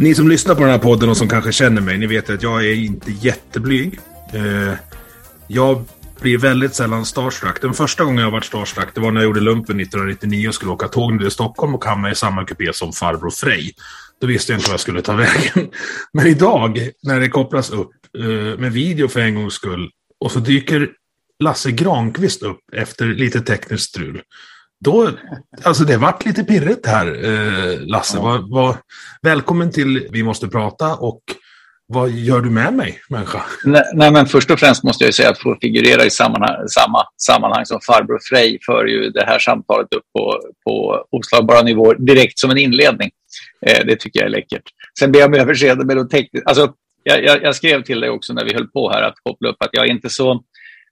Ni som lyssnar på den här podden och som kanske känner mig, ni vet att jag är inte jätteblyg. Eh, jag blir väldigt sällan starstruck. Den första gången jag varit starstruck det var när jag gjorde lumpen 1999 och skulle åka tåg ner till Stockholm och hamna i samma kupé som farbror Frej. Då visste jag inte vad jag skulle ta vägen. Men idag, när det kopplas upp eh, med video för en gångs skull och så dyker Lasse Granqvist upp efter lite tekniskt strul. Då, alltså det vart lite pirrigt här, eh, Lasse. Ja. Var, var, välkommen till Vi måste prata och vad gör du med mig, människa? Nej, nej, men först och främst måste jag säga att få figurera i sammanhang, samma sammanhang som farbror Frej för ju det här samtalet upp på, på oslagbara nivåer direkt som en inledning. Eh, det tycker jag är läckert. Sen ber jag om överseende med de tekniska... Alltså, jag, jag, jag, skrev till dig också när vi höll på här att koppla upp att jag är inte så...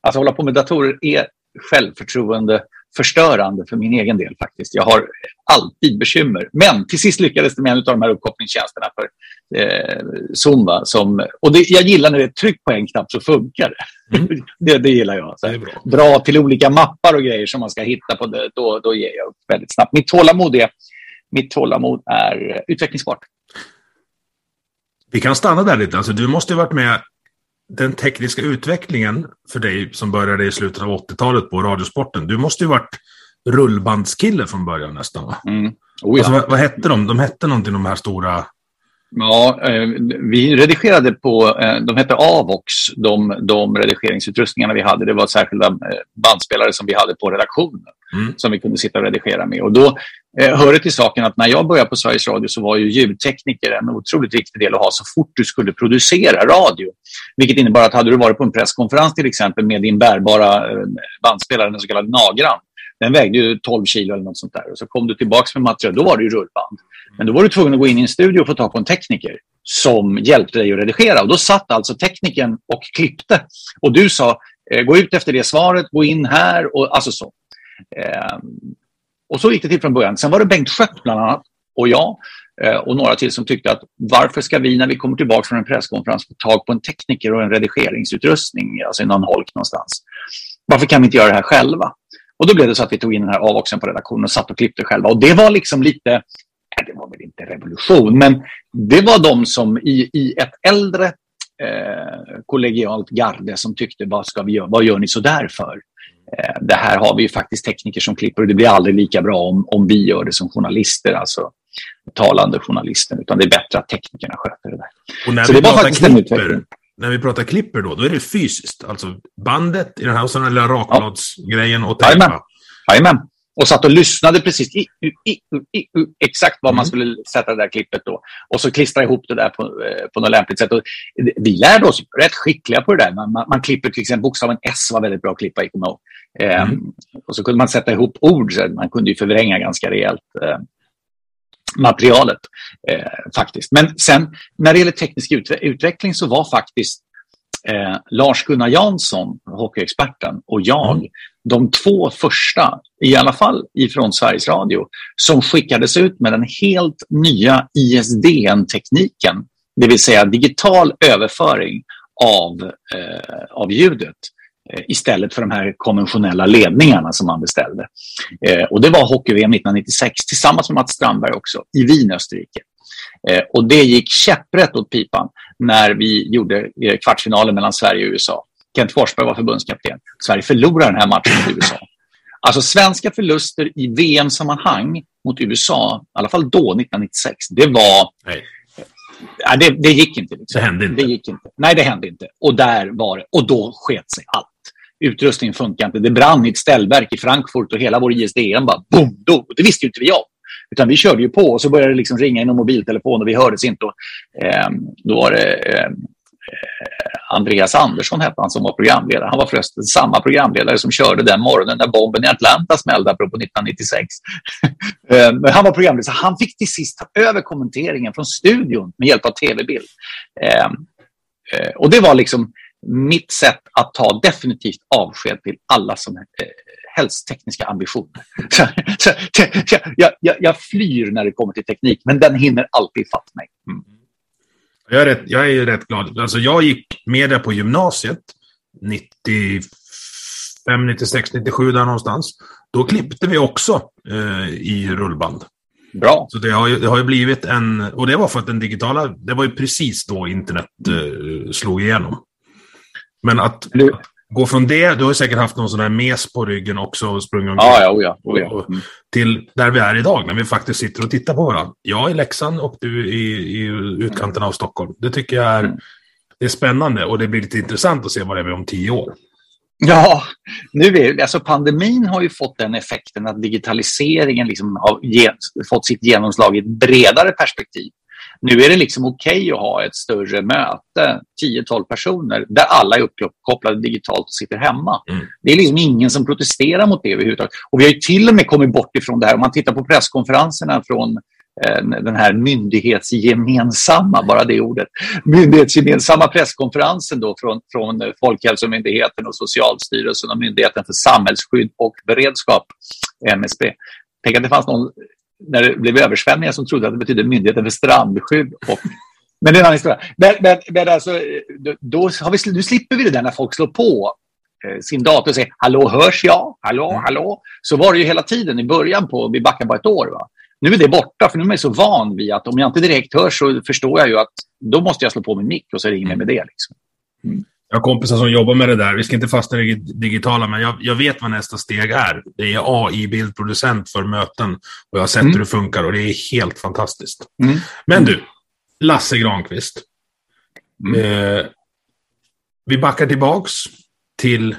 Alltså hålla på med datorer är självförtroende förstörande för min egen del faktiskt. Jag har alltid bekymmer. Men till sist lyckades det med en av de här uppkopplingstjänsterna för eh, Zumba. Som, och det, jag gillar när det är tryck på en knapp så funkar det. Mm. det, det gillar jag. Så det bra. Dra till olika mappar och grejer som man ska hitta på det, då, då ger jag upp väldigt snabbt. Mitt tålamod är, mitt tålamod är utvecklingsbart. Vi kan stanna där lite. Alltså, du måste ha varit med den tekniska utvecklingen för dig som började i slutet av 80-talet på Radiosporten. Du måste ju varit rullbandskille från början nästan va? Mm. Oh, ja. alltså, vad, vad, hette de? De hette någonting de här stora... Ja, eh, vi redigerade på, eh, de hette Avox, de, de redigeringsutrustningarna vi hade. Det var särskilda eh, bandspelare som vi hade på redaktionen mm. som vi kunde sitta och redigera med. Och då eh, hör det till saken att när jag började på Sveriges Radio så var ju ljudtekniker en otroligt viktig del att ha så fort du skulle producera radio. Vilket innebar att hade du varit på en presskonferens till exempel med din bärbara eh, bandspelare, den så kallade Nagran, den vägde ju 12 kilo eller något sånt där. Och så kom du tillbaka med material, då var det ju rullband. Men då var du tvungen att gå in i en studio och få tag på en tekniker som hjälpte dig att redigera. Och då satt alltså tekniken och klippte. Och du sa, eh, gå ut efter det svaret, gå in här och alltså så. Eh, och så gick det till från början. Sen var det Bengt Schött bland annat och jag eh, och några till som tyckte att varför ska vi när vi kommer tillbaka från en presskonferens få tag på en tekniker och en redigeringsutrustning, alltså i någon holk någonstans. Varför kan vi inte göra det här själva? Och då blev det så att vi tog in den här avoxen på redaktionen och satt och klippte själva. Och det var liksom lite, det var väl inte revolution, men det var de som i, i ett äldre eh, kollegialt garde som tyckte vad ska vi göra, vad gör ni så där för? Eh, det här har vi ju faktiskt tekniker som klipper och det blir aldrig lika bra om, om vi gör det som journalister, alltså talande journalister, utan det är bättre att teknikerna sköter det där. Och när Så vi det var faktiskt klipper, när vi pratar klipper då, då är det fysiskt, alltså bandet i den här och så den lilla rakbladsgrejen och tejpa. Jajamän och satt och lyssnade precis i, i, i, exakt vad man mm. skulle sätta det där klippet då. Och så klistra ihop det där på, eh, på något lämpligt sätt. Och vi lärde oss rätt skickliga på det där. Man, man, man klipper till exempel bokstaven S var väldigt bra att klippa i. Mm. Um, och så kunde man sätta ihop ord. Så man kunde ju förvränga ganska rejält. Uh, materialet eh, faktiskt. Men sen när det gäller teknisk ut utveckling så var faktiskt eh, Lars-Gunnar Jansson, hockeyexperten, och jag mm. de två första, i alla fall ifrån Sveriges Radio, som skickades ut med den helt nya ISDN-tekniken, det vill säga digital överföring av, eh, av ljudet eh, istället för de här konventionella ledningarna som man beställde. Eh, och det var hockey-VM 1996 tillsammans med Mats Strandberg också i Wien, Österrike. Eh, och det gick käpprätt åt pipan när vi gjorde eh, kvartsfinalen mellan Sverige och USA. Kent Forsberg var förbundskapten. Sverige förlorade den här matchen mot USA. Alltså svenska förluster i VM-sammanhang mot USA, i alla fall då, 1996, det var... Nej. Ja, det, det gick inte. Liksom. Det hände inte. Det gick inte. Nej, det hände inte. Och där var det. Och då sket sig allt. Utrustningen funkar inte. Det brann i ett ställverk i Frankfurt och hela vår ISDN bara boom, då. Det visste ju inte vi om. Utan vi körde ju på och så började det liksom ringa i någon mobiltelefon och vi hördes inte. Och, eh, då var det ehm, eh, Andreas Andersson hette han som var programledare. Han var förresten samma programledare som körde den morgonen när bomben i Atlanta smällde, apropå 1996. Eh, men han var programledare, så han fick till sist ta över kommenteringen från studion med hjälp av tv-bild. Eh, eh, och det var liksom mitt sätt att ta definitivt avsked till alla som eh, helst tekniska ambitioner. Så, så, jag, jag, jag, flyr när det kommer till teknik, men den hinner alltid fatta mig. Mm. Jag är, rätt, jag är rätt glad. Alltså jag gick med det på gymnasiet 95, 96, 97 där någonstans. Då klippte vi också eh, i rullband. Bra. Så det har, ju, det har ju blivit en... Och det var för att den digitala... Det var ju precis då internet eh, slog igenom. Men att, du, gå från det, du har säkert haft någon sån där mes på ryggen också och sprungit omkring. Ja, ja, oh ja, oh ja. Mm. Till där vi är idag, när vi faktiskt sitter och tittar på varandra. Jag i Leksand och du i, i utkanten av Stockholm. Det tycker jag är, mm. det är spännande och det blir lite intressant att se vad det är om tio år. Ja, nu är, alltså pandemin har ju fått den effekten att digitaliseringen liksom har ge, fått sitt genomslag i ett bredare perspektiv. Nu är det liksom okej okay att ha ett större möte, 10-12 personer, där alla är uppkopplade digitalt och sitter hemma. Mm. Det är liksom ingen som protesterar mot det överhuvudtaget. Och vi har ju till och med kommit bort ifrån det här. Om man tittar på presskonferenserna från eh, den här myndighetsgemensamma, bara det ordet, myndighetsgemensamma presskonferensen då från, från Folkhälsomyndigheten och Socialstyrelsen och Myndigheten för samhällsskydd och beredskap, MSB. Tänk att det fanns någon när det blev översvämningar som trodde att det betydde Myndigheten för strandskydd. Och, men det är en annan historia. Men, men, men alltså, då har vi, nu slipper vi det där när folk slår på eh, sin dator och säger hallå, hörs jag? Hallå, mm. hallå? Så var det ju hela tiden i början på, vi backar bara ett år. Va? Nu är det borta, för nu är jag så van vid att om jag inte direkt hörs så förstår jag ju att då måste jag slå på min mick och så det inget med det. Liksom. Mm. Jag har kompisar som jobbar med det där. Vi ska inte fastna i det digitala, men jag, jag vet vad nästa steg är. Det är AI-bildproducent för möten. Och jag har sett mm. hur det funkar och det är helt fantastiskt. Mm. Men du, Lasse Granqvist. Mm. Eh, vi backar tillbaks till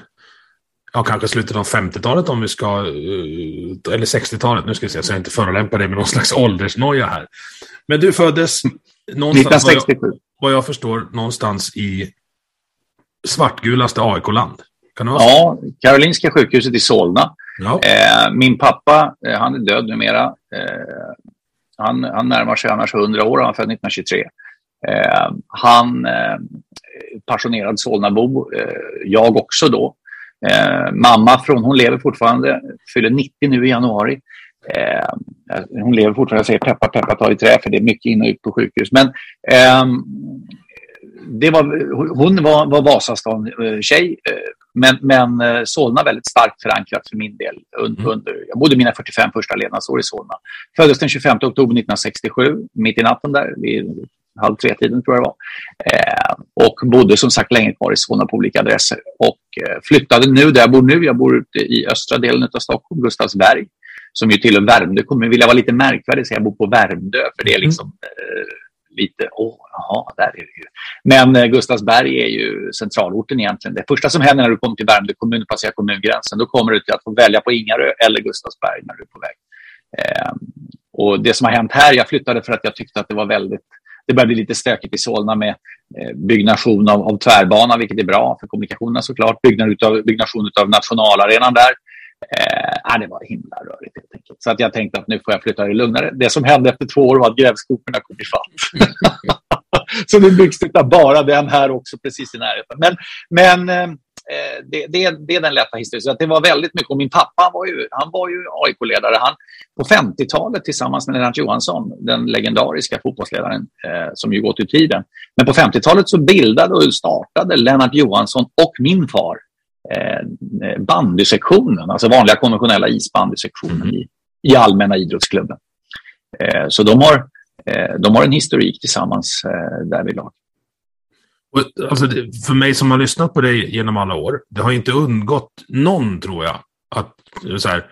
ja, kanske slutet av 50-talet om vi ska, eh, eller 60-talet, nu ska vi se, så jag inte förolämpar dig med någon slags åldersnoja här. Men du föddes någonstans, 1967. Vad jag, vad jag förstår, någonstans i svartgulaste AIK-land? Ja, Karolinska sjukhuset i Solna. Ja. Eh, min pappa, eh, han är död numera. Eh, han, han närmar sig annars 100 år, han är född 1923. Eh, han eh, passionerad Solnabo, eh, jag också då. Mamma, från, hon lever fortfarande, fyller 90 nu i januari. Hon lever fortfarande, jag säger peppa peppa ta i trä för det är mycket in och ut på sjukhus. Men ehm, det var, hon var, var Vasastan-tjej, eh, men, men eh, Solna väldigt starkt förankrat för min del. Under, mm. under, jag bodde mina 45 första levnadsår i Solna. Föddes den 25 oktober 1967, mitt i natten där, vid halv tre-tiden tror jag det var. Eh, och bodde som sagt länge kvar i Solna på olika adresser. Och eh, flyttade nu där jag bor nu. Jag bor ute i östra delen av Stockholm, Gustavsberg, som ju tillhör Värmdö kommun. Vill jag vara lite märkvärdig så jag bor på Värmdö, för det är mm. liksom eh, lite, åh, jaha, där är det ju. Men eh, Gustavsberg är ju centralorten egentligen. Det första som händer när du kommer till Värmdö kommun och passerar kommungränsen, då kommer du till att få välja på Ingarö eller Gustavsberg när du är på väg. Eh, och det som har hänt här, jag flyttade för att jag tyckte att det var väldigt det börjar bli lite stökigt i Solna med eh, byggnation av, av tvärbana, vilket är bra för kommunikationerna såklart. Byggnad utav, byggnation av nationalarenan där. Eh, ah, det var himla rörigt helt enkelt. Så att jag tänkte att nu får jag flytta det lugnare. Det som hände efter två år var att grävskoporna kom ifatt. så nu byggs det bara den här också precis i närheten. Men, men eh, eh, det, det, det, är den lätta historien. Så att det var väldigt mycket. Och min pappa var ju, han var ju AIK-ledare. Han, på 50-talet tillsammans med Lennart Johansson, den legendariska fotbollsledaren eh, som ju gått ur tiden. Men på 50-talet så bildade och startade Lennart Johansson och min far eh, bandysektionen, alltså vanliga konventionella isbandysektionen mm. i, i allmänna idrottsklubben. Eh, så de har, eh, de har en historik tillsammans eh, därvidlag. Alltså, för mig som har lyssnat på dig genom alla år, det har inte undgått någon, tror jag, att så här,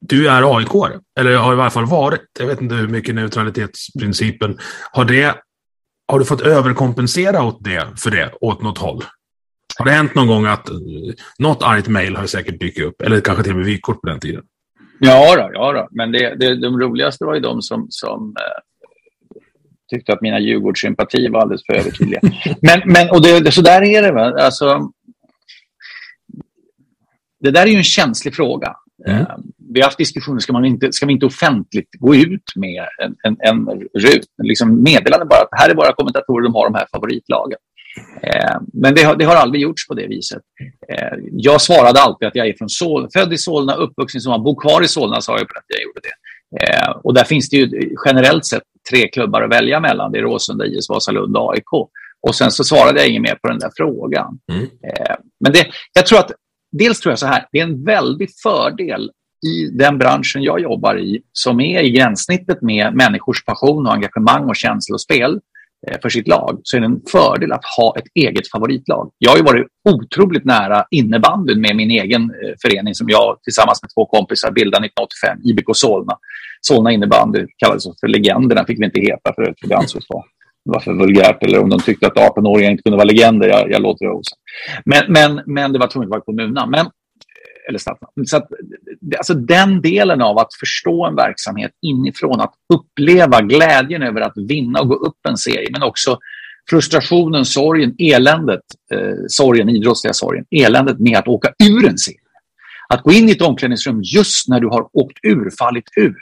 du är aik eller har i varje fall varit. Jag vet inte hur mycket neutralitetsprincipen. Har, det, har du fått överkompensera åt det, för det, åt något håll? Har det hänt någon gång att något argt mejl har säkert dykt upp? Eller kanske till och med vykort på den tiden? Ja, då, ja då. men det, det, de roligaste var ju de som, som eh, tyckte att mina Djurgårdssympatier var alldeles för övertydliga. men, men, och det, det, så där är det. Va? Alltså, det där är ju en känslig fråga. Mm. Uh, vi har haft diskussioner, ska, man inte, ska vi inte offentligt gå ut med en, en, en rut, liksom meddelande bara att här är våra kommentatorer, de har de här favoritlagen. Uh, men det har, det har aldrig gjorts på det viset. Uh, jag svarade alltid att jag är från Sol, född i Solna, uppvuxen i Solna, bor kvar i Solna, sa jag på att jag gjorde det. och där finns det ju generellt sett tre klubbar att välja mellan. Det är Råsunda, IS, Vasalund och AIK. Och sen så svarade jag inget mer på den där frågan. Mm. men det, jag tror att dels tror jag så här, det är en väldig fördel i den branschen jag jobbar i som är i gränssnittet med människors passion och engagemang och känslospel eh, Eh, för sitt lag så är det en fördel att ha ett eget favoritlag. Jag har ju varit otroligt nära innebandyn med min egen eh, förening som jag tillsammans med två kompisar bildade 1985, IBK Solna. Solna innebandy kallades för Legenderna, fick vi inte heta för det ansågs vara var för vulgärt eller om de tyckte att 18-åringar inte kunde vara legender. Jag, jag låter det osagt. Men, men, men det var tvunget att vara kommunen. Men, eller stadsnamn. Så att, alltså den delen av att förstå en verksamhet inifrån, att uppleva glädjen över att vinna och gå upp en serie, men också frustrationen, sorgen, eländet, eh, sorgen, idrottsliga sorgen, eländet med att åka ur en serie. Att gå in i ett omklädningsrum just när du har åkt ur, fallit ur.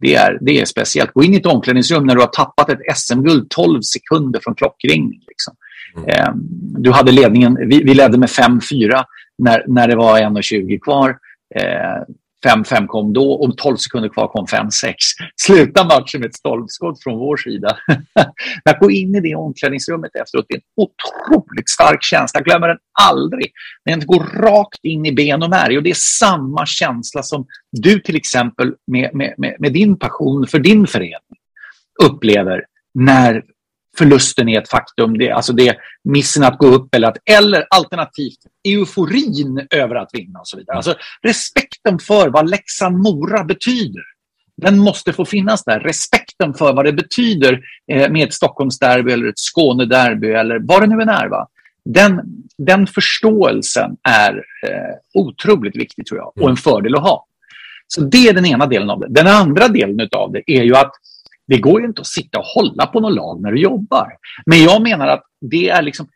Det är, det är speciellt. Gå in i ett omklädningsrum när du har tappat ett SM-guld 12 sekunder från klockringning. Liksom. Mm. Eh, du hade ledningen, vi, vi ledde med 5-4 när, när det var 1.20 kvar. Eh, 5-5 kom då och 12 sekunder kvar kom 5-6. Sluta matchen med ett stolpskott från vår sida. att gå in i det omklädningsrummet efteråt det är en otroligt stark känsla. Jag glömmer den aldrig. Den går rakt in i ben och märg och det är samma känsla som du till exempel med, med, med, med din passion för din förening upplever när förlusten är ett faktum. Det, alltså det missen att gå upp eller, att, eller alternativt euforin över att vinna och så vidare. Alltså respekten för vad Leksand-Mora betyder. Den måste få finnas där. Respekten för vad det betyder eh, med ett Stockholmsderby eller ett Skånederby eller vad det nu än är. Va? Den, den förståelsen är eh, otroligt viktig tror jag och en fördel att ha. Så det är den ena delen av det. Den andra delen av det är ju att det går ju inte att sitta och hålla på någon lag när du jobbar. Men jag menar att det är liksom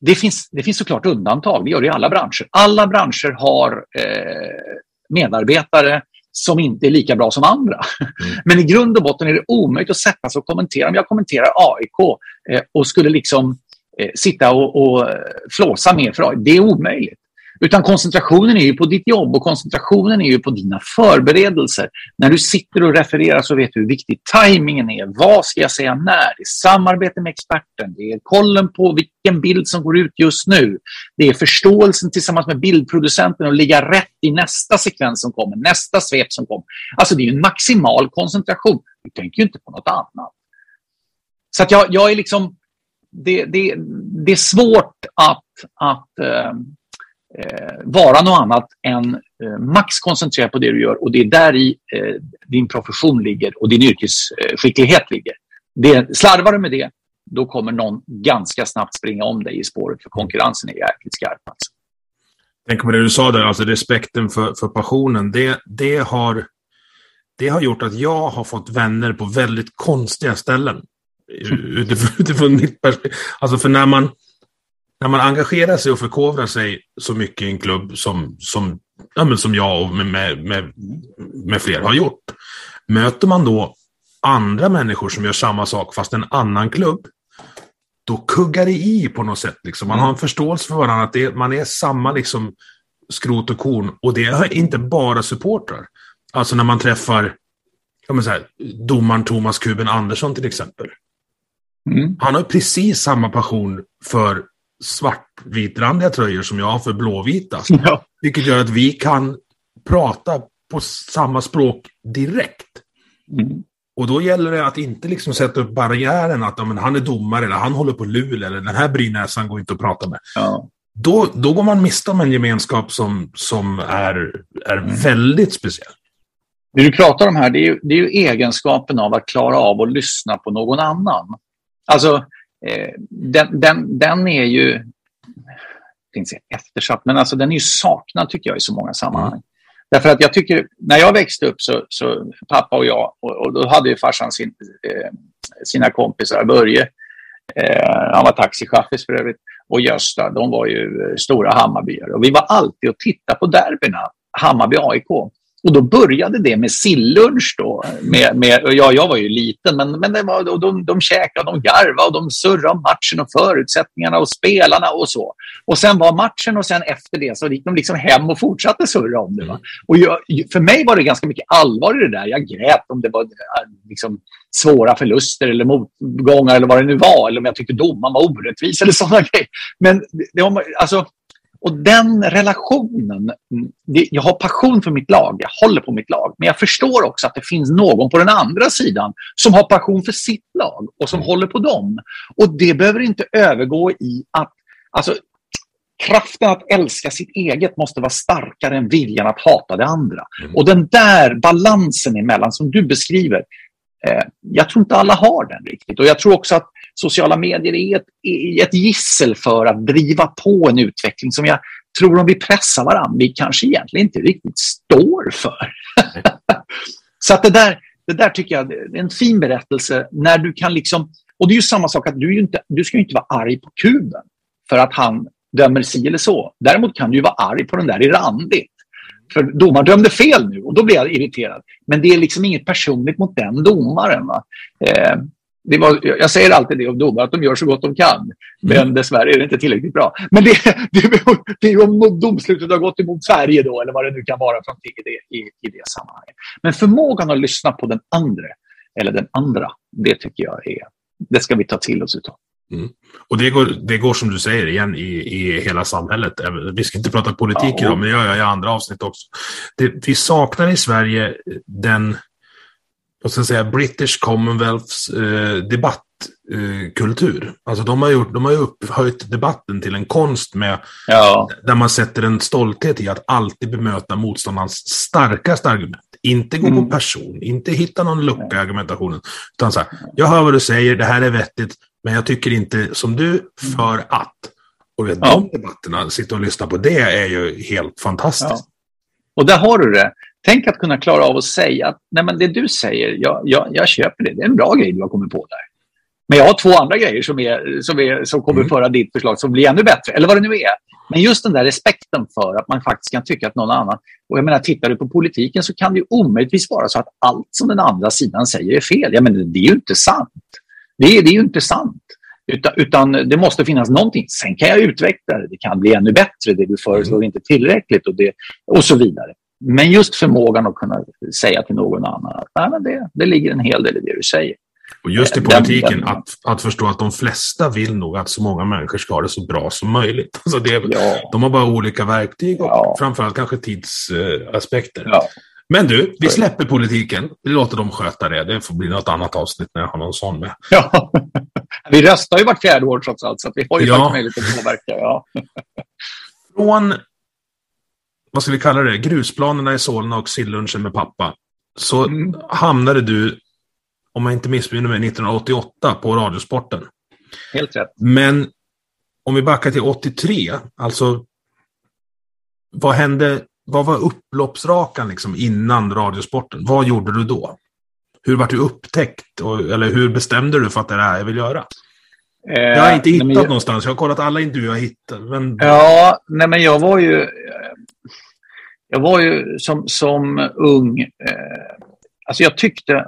det finns, det finns såklart undantag, det gör det i alla branscher. Alla branscher har eh, medarbetare som inte är lika bra som andra. Mm. Men i grund och botten är det omöjligt att sätta sig och kommentera. Om jag kommenterar AIK eh, och skulle liksom eh, sitta och, och flåsa mer för AIK, det är omöjligt. Utan koncentrationen är ju på ditt jobb och koncentrationen är ju på dina förberedelser. När du sitter och refererar så vet du hur viktig tajmingen är. Vad ska jag säga när? Det är samarbete med experten. Det är kollen på vilken bild som går ut just nu. Det är förståelsen tillsammans med bildproducenten och ligga rätt i nästa sekvens som kommer, nästa svep som kommer. Alltså det är en maximal koncentration. Du tänker ju inte på något annat. Så att jag, jag är liksom... Det, det, det är svårt att, att eh, eh, vara något annat än eh, max koncentrerad på det du gör och det är där i eh, din profession ligger och din yrkesskicklighet ligger. Det, slarvar du med det, då kommer någon ganska snabbt springa om dig i spåret för konkurrensen är jäkligt skarp. Alltså. Tänk på det du sa där, alltså respekten för, för passionen. Det, det, har, det har gjort att jag har fått vänner på väldigt konstiga ställen. Utifrån, utifrån mitt perspektiv. Alltså för när man, när man engagerar sig och förkovrar sig så mycket i en klubb som, som, ja, men som jag och med, med, med, med fler har gjort. Möter man då andra människor som gör samma sak fast en annan klubb, då kuggar det i på något sätt. Liksom. Man har en förståelse för varandra, att det, man är samma liksom, skrot och korn. Och det är inte bara supportrar. Alltså när man träffar ja, men så här, domaren Thomas Kuben Andersson till exempel. Mm. Han har precis samma passion för svartvitrandiga tröjor som jag har för blåvita. Ja. Vilket gör att vi kan prata på samma språk direkt. Mm. Och då gäller det att inte liksom sätta upp barriären att ja, men han är domare eller han håller på lul eller den här brynäsan går inte att prata med. Ja. då, då går man miste om en gemenskap som, som är, är mm. väldigt speciell. Det du pratar om här, det är, ju, det är ju egenskapen av att klara av att lyssna på någon annan. Alltså, den, den, den är ju, inte eftersatt, men alltså den är ju saknad tycker jag i så många sammanhang. Mm. Därför att jag tycker, när jag växte upp så, så pappa och jag, och, och då hade ju farsan sin, eh, sina kompisar, Börje, eh, han var taxichaffis för övrigt, och Gösta, de var ju stora Hammarbyare. Och vi var alltid och tittade på derbyna, Hammarby-AIK. Och då började det med sillunch då. Med, med, ja, jag var ju liten, men, men det var, och de, de käkade, de garvade och de surrade om matchen och förutsättningarna och spelarna och så. Och sen var matchen och sen efter det så gick de liksom hem och fortsatte surra om det. Va? Och jag, för mig var det ganska mycket allvar i det där. Jag grät om det var liksom, svåra förluster eller motgångar eller vad det nu var. Eller om jag tyckte domaren var orättvis eller sådana grejer. Men det var, alltså, och den relationen, jag har passion för mitt lag, jag håller på mitt lag, men jag förstår också att det finns någon på den andra sidan som har passion för sitt lag och som håller på dem. Och det behöver inte övergå i att, alltså kraften att älska sitt eget måste vara starkare än viljan att hata det andra. Mm. Och den där balansen emellan som du beskriver, Eh, jag tror inte alla har den riktigt. Och jag tror också att sociala medier är ett, är ett gissel för att driva på en utveckling som jag tror om vi pressar varandra, vi kanske egentligen inte riktigt står för. Så att det där, det där tycker jag är en fin berättelse när du kan liksom, och det är ju samma sak att du, inte, du ska inte vara arg på kuben för att han dömer si eller så. Däremot kan du ju vara arg på den där i randigt. För domaren dömde fel nu och då blir jag irriterad. Men det är liksom inget personligt mot den domaren. Eh, det var, jag säger alltid det om domare, att de gör så gott de kan. Men mm. dessvärre är det inte tillräckligt bra. Men det, det, det är om domslutet har gått emot Sverige då, eller vad det nu kan vara för i det, i, i det sammanhanget. Men förmågan att lyssna på den andra, eller den andra, det tycker jag är, det ska vi ta till oss utav. Mm. Och det går, det går som du säger igen i, i hela samhället. Vi ska inte prata politik ja. idag, men det gör jag i andra avsnitt också. Det, vi saknar i Sverige den vad ska jag säga, British Commonwealths eh, debattkultur. Eh, alltså de har, gjort, de har upphöjt debatten till en konst med, ja. där man sätter en stolthet i att alltid bemöta motståndarens starkaste argument. Inte gå mm. på person, inte hitta någon lucka i argumentationen. Utan så här, jag hör vad du säger, det här är vettigt, men jag tycker inte som du för att. Och vet, ja. de debatterna, sitta och lyssna på det är ju helt fantastiskt. Ja. Och där har du det. Tänk att kunna klara av att säga att Nej, men det du säger, jag, jag, jag köper det. Det är en bra grej du har kommit på där. Men jag har två andra grejer som, är, som, är, som kommer mm. föra ditt förslag som blir ännu bättre. Eller vad det nu är. Men just den där respekten för att man faktiskt kan tycka att någon annan... Och jag menar, tittar du på politiken så kan det ju omöjligtvis vara så att allt som den andra sidan säger är fel. Jag menar, det är ju inte sant. Det är, det är ju inte sant. Utan, utan, det måste finnas någonting. Sen kan jag utveckla det. Det kan bli ännu bättre. Det du föreslår är inte tillräckligt och, det, och så vidare. Men just förmågan att kunna säga till någon annan att Nej, men det, det ligger en hel del i det du säger. Och just i politiken, den, den, att, att förstå att de flesta vill nog att så många människor ska ha det så bra som möjligt. Alltså det, ja. De har bara olika verktyg och ja. framförallt kanske tidsaspekter. Ja. Men du, vi släpper politiken. Vi låter dem sköta det. Det får bli något annat avsnitt när jag har någon sån med. Ja. Vi röstar ju vart fjärde år trots allt, så vi har ju ja. faktiskt möjlighet att påverka. Ja. Från vad ska vi kalla det, grusplanerna i Solna och sillunchen med pappa, så mm. hamnade du, om jag inte missminner mig, 1988 på Radiosporten. Helt rätt. Men om vi backar till 83, alltså vad hände, vad var upploppsrakan liksom innan Radiosporten? Vad gjorde du då? Hur var du upptäckt? Och, eller hur bestämde du för att det är det här jag vill göra? Eh, jag har inte hittat jag... någonstans. Jag har kollat alla intervjuer jag hittat. Men... Ja, nej men jag var ju jag var ju som, som ung, eh, alltså jag tyckte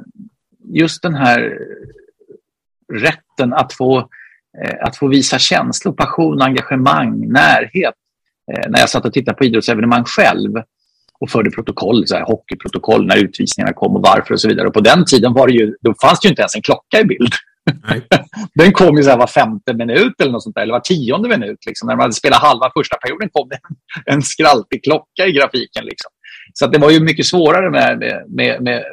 just den här rätten att få, eh, att få visa känslor, passion, engagemang, närhet. Eh, när jag satt och tittade på idrottsevenemang själv och förde protokoll, så här, hockeyprotokoll när utvisningarna kom och varför och så vidare. Och på den tiden var det ju, då fanns det ju inte ens en klocka i bild. den kom ju så här var femte minut eller något sånt där, eller var tionde minut. Liksom. När man hade spelat halva första perioden kom det en, en skraltig klocka i grafiken. Liksom. Så det var ju mycket svårare med, med, med, med,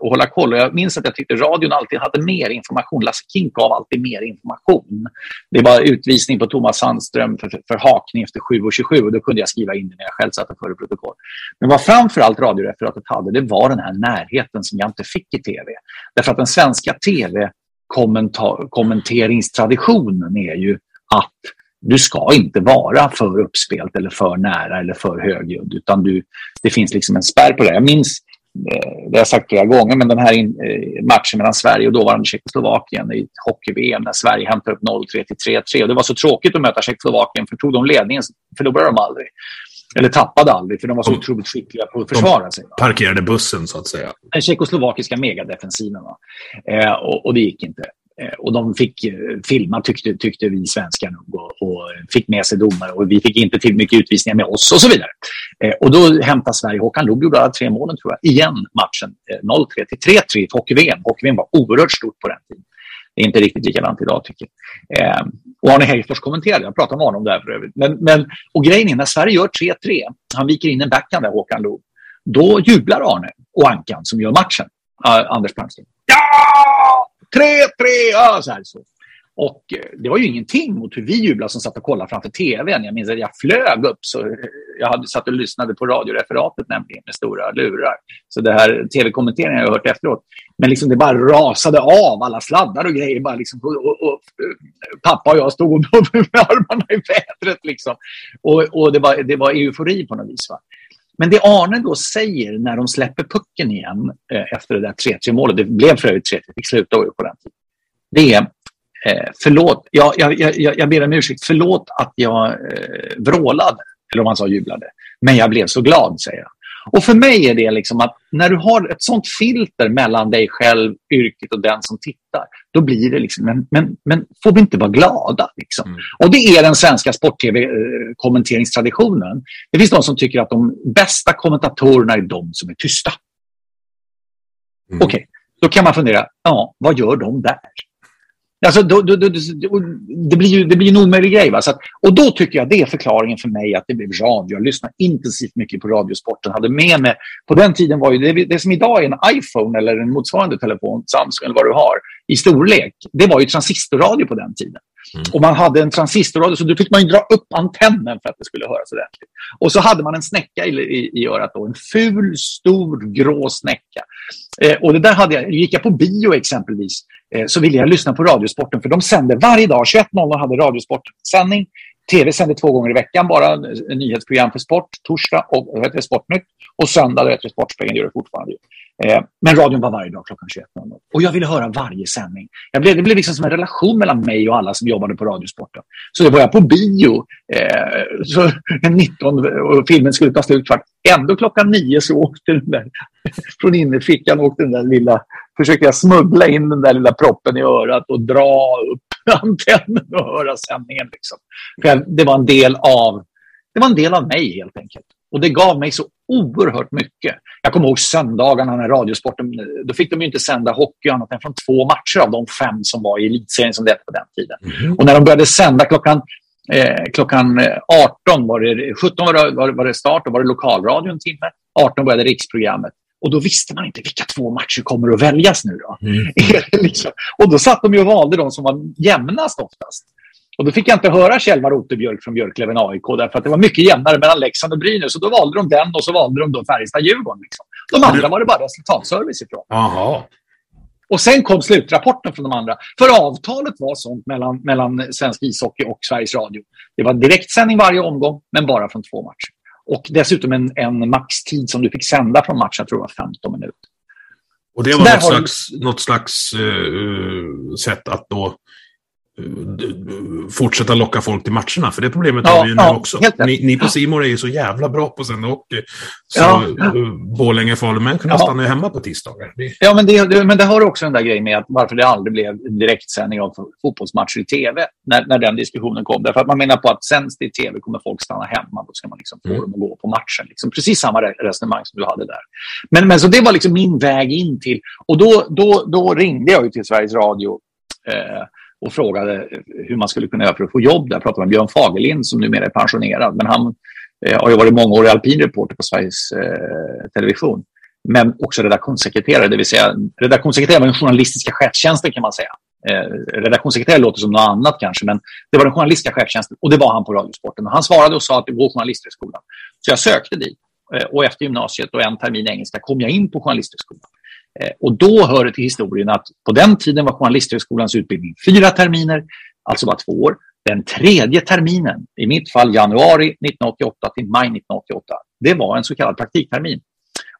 att hålla koll. Och jag minns att jag tyckte radion alltid hade mer information. Lasse Kink gav alltid mer information. Det var utvisning på Thomas Sandström för, för, för hakning efter 7.27 och då kunde jag skriva in det när jag själv satte före protokoll. Men vad framförallt radioreferatet hade, det var den här närheten som jag inte fick i tv. Därför att den svenska tv kommenteringstraditionen är ju att du ska inte vara för uppspelt eller för nära eller för högljudd utan du, det finns liksom en spärr på det. Jag minns, eh, det har jag sagt flera gånger, men den här eh, matchen mellan Sverige och dåvarande Tjeckoslovakien i hockey-VM när Sverige hämtade upp 0-3 till 3-3. Och det var så tråkigt att möta Tjeckoslovakien för tog de ledningen förlorade de aldrig. Eller tappade aldrig, för de var så de, otroligt skickliga på att försvara sig. Parkerade bussen, så att säga. Den tjeckoslovakiska megadefensiven. Eh, och, och, det gick inte. Eh, och de fick eh, filma tyckte, tyckte vi svenskar nog och, och, fick med sig domare och vi fick inte till mycket utvisningar med oss och så vidare. Eh, och då hämtade Sverige, Håkan Loob gjorde alla tre målen tror jag, igen matchen. Eh, 0-3 till 3-3 i hockey-VM. Hockey-VM var oerhört stort på den tiden. Det är inte riktigt likadant idag tycker jag. Eh, och Arne Hegerfors kommenterade, jag pratade med honom där för övrigt. Men, men, och grejen är, när Sverige gör 3-3, han viker in en backhand där, Håkan Loob, då jublar Arne och Ankan som gör matchen, eh, Anders Palmström. Ja! Tre, tre, ja, så här. Så. Och eh, det var ju ingenting mot hur vi jublade som satt och kollade framför tvn. Jag minns att jag flög upp. så Jag hade satt och lyssnade på radioreferatet nämligen med stora lurar. Så det här tv-kommenteringen har jag hört efteråt. Men liksom det bara rasade av alla sladdar och grejer. Bara liksom, och, och, och, eh, pappa och jag stod med armarna i vädret. Liksom. Och, och det, var, det var eufori på något vis. Va? Men det Arne då säger när de släpper pucken igen eh, efter det där 3-3 målet, det blev för övrigt 3-3, fick sluta på den tiden. Det är eh, förlåt, jag, jag, jag, jag ber om ursäkt, förlåt att jag eh, vrålade, eller om man sa jublade, men jag blev så glad, säger han. Och för mig är det liksom att när du har ett sånt filter mellan dig själv, yrket och den som tittar, då blir det liksom, men, men, men får vi inte vara glada? Liksom? Mm. Och det är den svenska sport-tv-kommenteringstraditionen. Det finns de som tycker att de bästa kommentatorerna är de som är tysta. Mm. Okej, okay, då kan man fundera, ja, vad gör de där? Alltså, då, då, då, det blir ju det blir en omöjlig grej. Va? Så att, och då tycker jag det är förklaringen för mig att det blev radio. Jag lyssnade intensivt mycket på Radiosporten. Hade med mig, på den tiden var ju det, det som idag är en iPhone eller en motsvarande telefon, Samsung eller vad du har, i storlek. Det var ju transistorradio på den tiden. Mm. Och man hade en transistorradio så då fick man dra upp antennen för att det skulle höras ordentligt. Och så hade man en snäcka i, i, i örat då, en ful, stor, grå snäcka. Eh, och det där hade jag, gick jag på bio exempelvis Eh, så ville jag lyssna på Radiosporten för de sände varje dag, 21.00 hade Radiosport sändning. TV sände två gånger i veckan bara nyhetsprogram för sport, torsdag och heter Sportnytt och söndag det heter Sportspegeln, gör det fortfarande. Eh, men radion var varje dag klockan 21.00 och jag ville höra varje sändning. Jag blev, det blev liksom som en relation mellan mig och alla som jobbade på Radiosporten. Så jag var jag på bio, eh, så 19 och filmen skulle ta slut kvart. Ändå klockan nio så åkte den där, från innerfickan åkte den där lilla, försökte jag smuggla in den där lilla proppen i örat och dra upp antennen och höra sändningen. Liksom. För det var en del av det var en del av mig helt enkelt. Och det gav mig så oerhört mycket. Jag kommer ihåg söndagarna när Radiosporten, då fick de inte sända hockey annat än från två matcher av de fem som var i elitserien som det på den tiden. Mm. Och när de började sända klockan, eh, klockan 18, var det, 17 var det, var, var det start, då var det lokalradio en timme, 18 började riksprogrammet. Och då visste man inte vilka två matcher kommer att väljas nu då. Mm. liksom. Och då satt de och valde de som var jämnast oftast. Och då fick jag inte höra Kjellmar Oterbjörk från Björklöven AIK därför att det var mycket jämnare mellan Leksand och Brynäs. Så då valde de den och så valde de då Färjestad-Djurgården. Liksom. De andra var det bara resultatservice ifrån. Aha. Och sen kom slutrapporten från de andra. För avtalet var sånt mellan, mellan Svensk ishockey och Sveriges Radio. Det var direktsändning varje omgång, men bara från två matcher. Och dessutom en, en maxtid som du fick sända från matchen, jag tror det var 15 minuter. Och det var något slags, du... något slags uh, sätt att då fortsätta locka folk till matcherna. För det problemet ja, har vi ju nu ja, också. Ni, ni, på Simor är ju så jävla bra på sända hockey. Så ja. Borlänge, Falun, kunna ja. stanna hemma på tisdagar. Det... Ja, men det, men det har också den där grejen med att varför det aldrig blev direktsändning av fotbollsmatcher i tv när, när den diskussionen kom. Därför att man menar på att sänds det i tv kommer folk stanna hemma. Då ska man liksom få mm. dem att gå på matchen. Liksom, precis samma resonemang som du hade där. Men, men så det var liksom min väg in till... Och då, då, då ringde jag ju till Sveriges Radio eh, och frågade hur man skulle kunna göra för att få jobb där. Jag pratade med Björn Fagerlind som numera är pensionerad. Men han eh, har ju varit mångårig alpin reporter på Sveriges eh, Television. Men också redaktionssekreterare, det vill säga redaktionssekreterare var den journalistiska chefstjänsten kan man säga. Eh, redaktionssekreterare låter som något annat kanske, men det var den journalistiska chefstjänsten och det var han på Radiosporten. Och han svarade och sa att det går journalisthögskolan. Så jag sökte dit eh, och efter gymnasiet och en termin i engelska kom jag in på journalisthögskolan. Eh, och då hör det till historien att på den tiden var journalisthögskolans utbildning fyra terminer, alltså bara två år. Den tredje terminen, i mitt fall januari 1988 till maj 1988, det var en så kallad praktiktermin.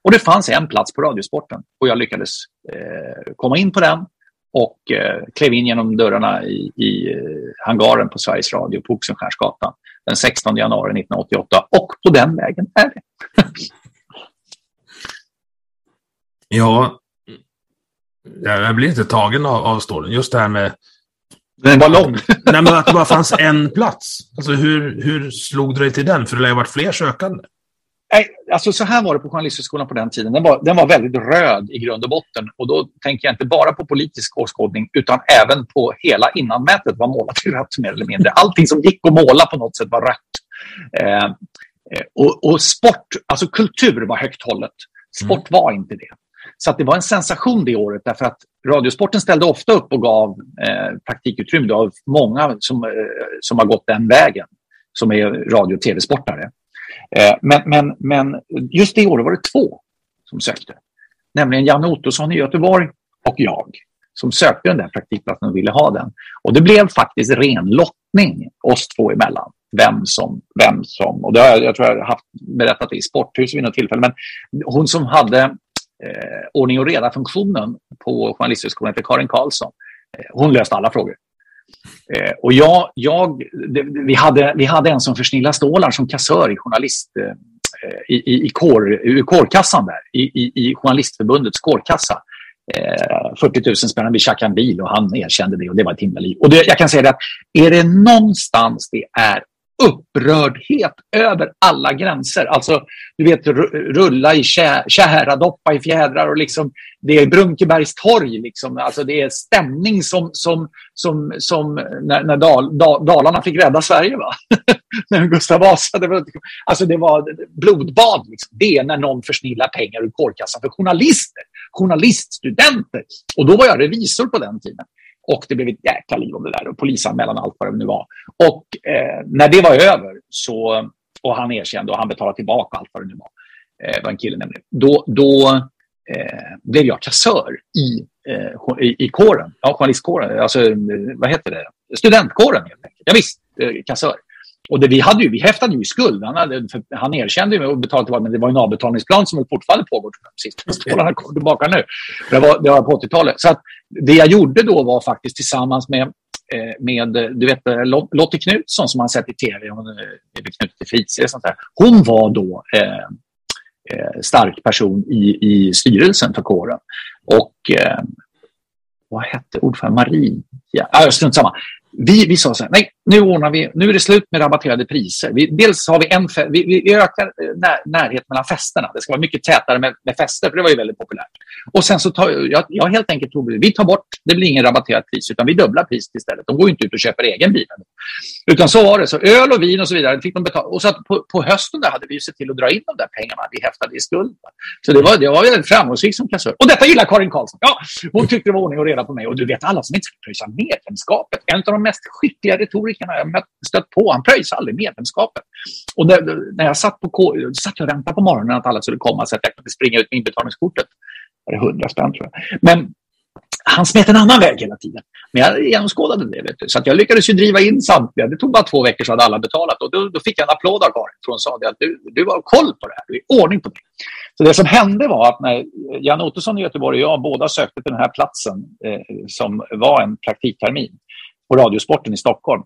Och det fanns en plats på Radiosporten och jag lyckades eh, komma in på den och eh, klev in genom dörrarna i, i eh, hangaren på Sveriges Radio på Oxenstiernsgatan den 16 januari 1988 och på den vägen är det. ja, jag blir inte tagen av, av storyn. Just det här med... Den var lång. nej, men att det bara fanns en plats. Alltså hur, hur slog du dig till den? För det lär ha varit fler sökande. Nej, alltså så här var det på Journalisthögskolan på den tiden. Den var, den var väldigt röd i grund och botten. Och då tänker jag inte bara på politisk åskådning utan även på hela innanmätet var målat i rött mer eller mindre. Allting som gick att måla på något sätt var rött. Eh, eh och, och, sport, alltså kultur var högt hållet. Sport mm. var inte det. Så att det var en sensation det året därför att Radiosporten ställde ofta upp och gav eh, praktikutrymme. Det var många som, eh, som har gått den vägen som är radio och tv-sportare. Eh, men, men, men just det året var det två som sökte. Nämligen Janne Ottosson i Göteborg och jag som sökte den där praktikplatsen och ville ha den. Och det blev faktiskt ren lottning oss två emellan. Vem som, vem som, och det har jag, jag tror jag har haft, berättat i sporthuset vid något tillfälle, men hon som hade eh, ordning och reda-funktionen på Journalisthögskolan heter Karin Karlsson. Eh, hon löste alla frågor. Eh, och jag, jag det, vi, hade, vi hade en som försnilla Stålar som kassör i journalist eh, i, i, i, kår, i kårkassan där, i, i, i Journalistförbundets kårkassa. Eh, 40 000 spänn, vi tjackade en bil och han erkände det och det var ett himla liv. Och det, jag kan säga det att är det någonstans det är upprördhet över alla gränser. Alltså, du vet, rulla i tjära, doppa i fjädrar och liksom, det är Brunkebergs torg. Liksom. Alltså, det är stämning som, som, som, som när, när Dal, Dal, Dalarna fick rädda Sverige. Va? när Gustav Vasa. Det var, alltså, det var blodbad. Liksom. Det är när någon försnillar pengar ur kårkassan för journalister, journaliststudenter. Och då var jag revisor på den tiden. Och det blev ett jäkla liv om det där och polisanmälan och allt vad det nu var. Och eh, när det var över så, och han erkände och han betalade tillbaka allt vad det nu var, eh, var en kille nämligen, då, då eh, blev jag kassör i, eh, i, i kåren, ja, journalistkåren, alltså eh, vad heter det, studentkåren helt enkelt. Ja, visst, eh, kassör. Och det, vi, hade ju, vi häftade ju i skuld. Han, hade, han erkände ju och betalade tillbaka, men det var en avbetalningsplan som fortfarande pågår. Stålarna kommer tillbaka nu. Det var, det var på 80-talet. Så att det jag gjorde då var faktiskt tillsammans med, eh, med du vet, Lottie Knutsson som man sett i tv, hon är knuten till och sånt där. Hon var då eh, eh, stark person i, i styrelsen för kåren. Och eh, vad hette ordförande? Marie? Ja, strunt samma vi, vi sa så här, nej, nu ordnar vi, nu är det slut med rabatterade priser. Vi, dels har vi en, vi, vi ökar eh, när, närhet mellan festerna. Det ska vara mycket tätare med, med fester, för det var ju väldigt populärt. Och sen så tar jag, jag helt enkelt tog, vi tar bort, det blir ingen rabatterat pris, utan vi dubblar priset istället. De går inte ut och köper egen bil. Utan så var det, så öl och vin och så vidare fick de betala. Och så på, på hösten där hade vi sett till att dra in de där pengarna vi häftade i skuld. Så det var, det var väldigt framgångsrikt som kassör. Och detta gillar Karin Karlsson. Ja, hon tyckte det var ordning och reda på mig. Och du vet, alla som inte ska pröjsa medlemskapet. En av de mest skickliga retorikerna jag mött, stött på. Han pröjsade aldrig medlemskapet. Och när, när jag satt, på, satt jag och väntade på morgonen att alla skulle komma så att jag kunde springa ut med inbetalningskortet. Det var hundra spänn tror jag. Men han smet en annan väg hela tiden. Men jag genomskådade det. Vet du. Så att jag lyckades ju driva in samtliga. Det tog bara två veckor så hade alla betalat. Och då, då fick jag en applåd av Karin. Hon sa att du, du har koll på det här. Du är ordning på det. Så det som hände var att när Jan Ottosson i Göteborg och jag båda sökte till den här platsen eh, som var en praktiktermin på Radiosporten i Stockholm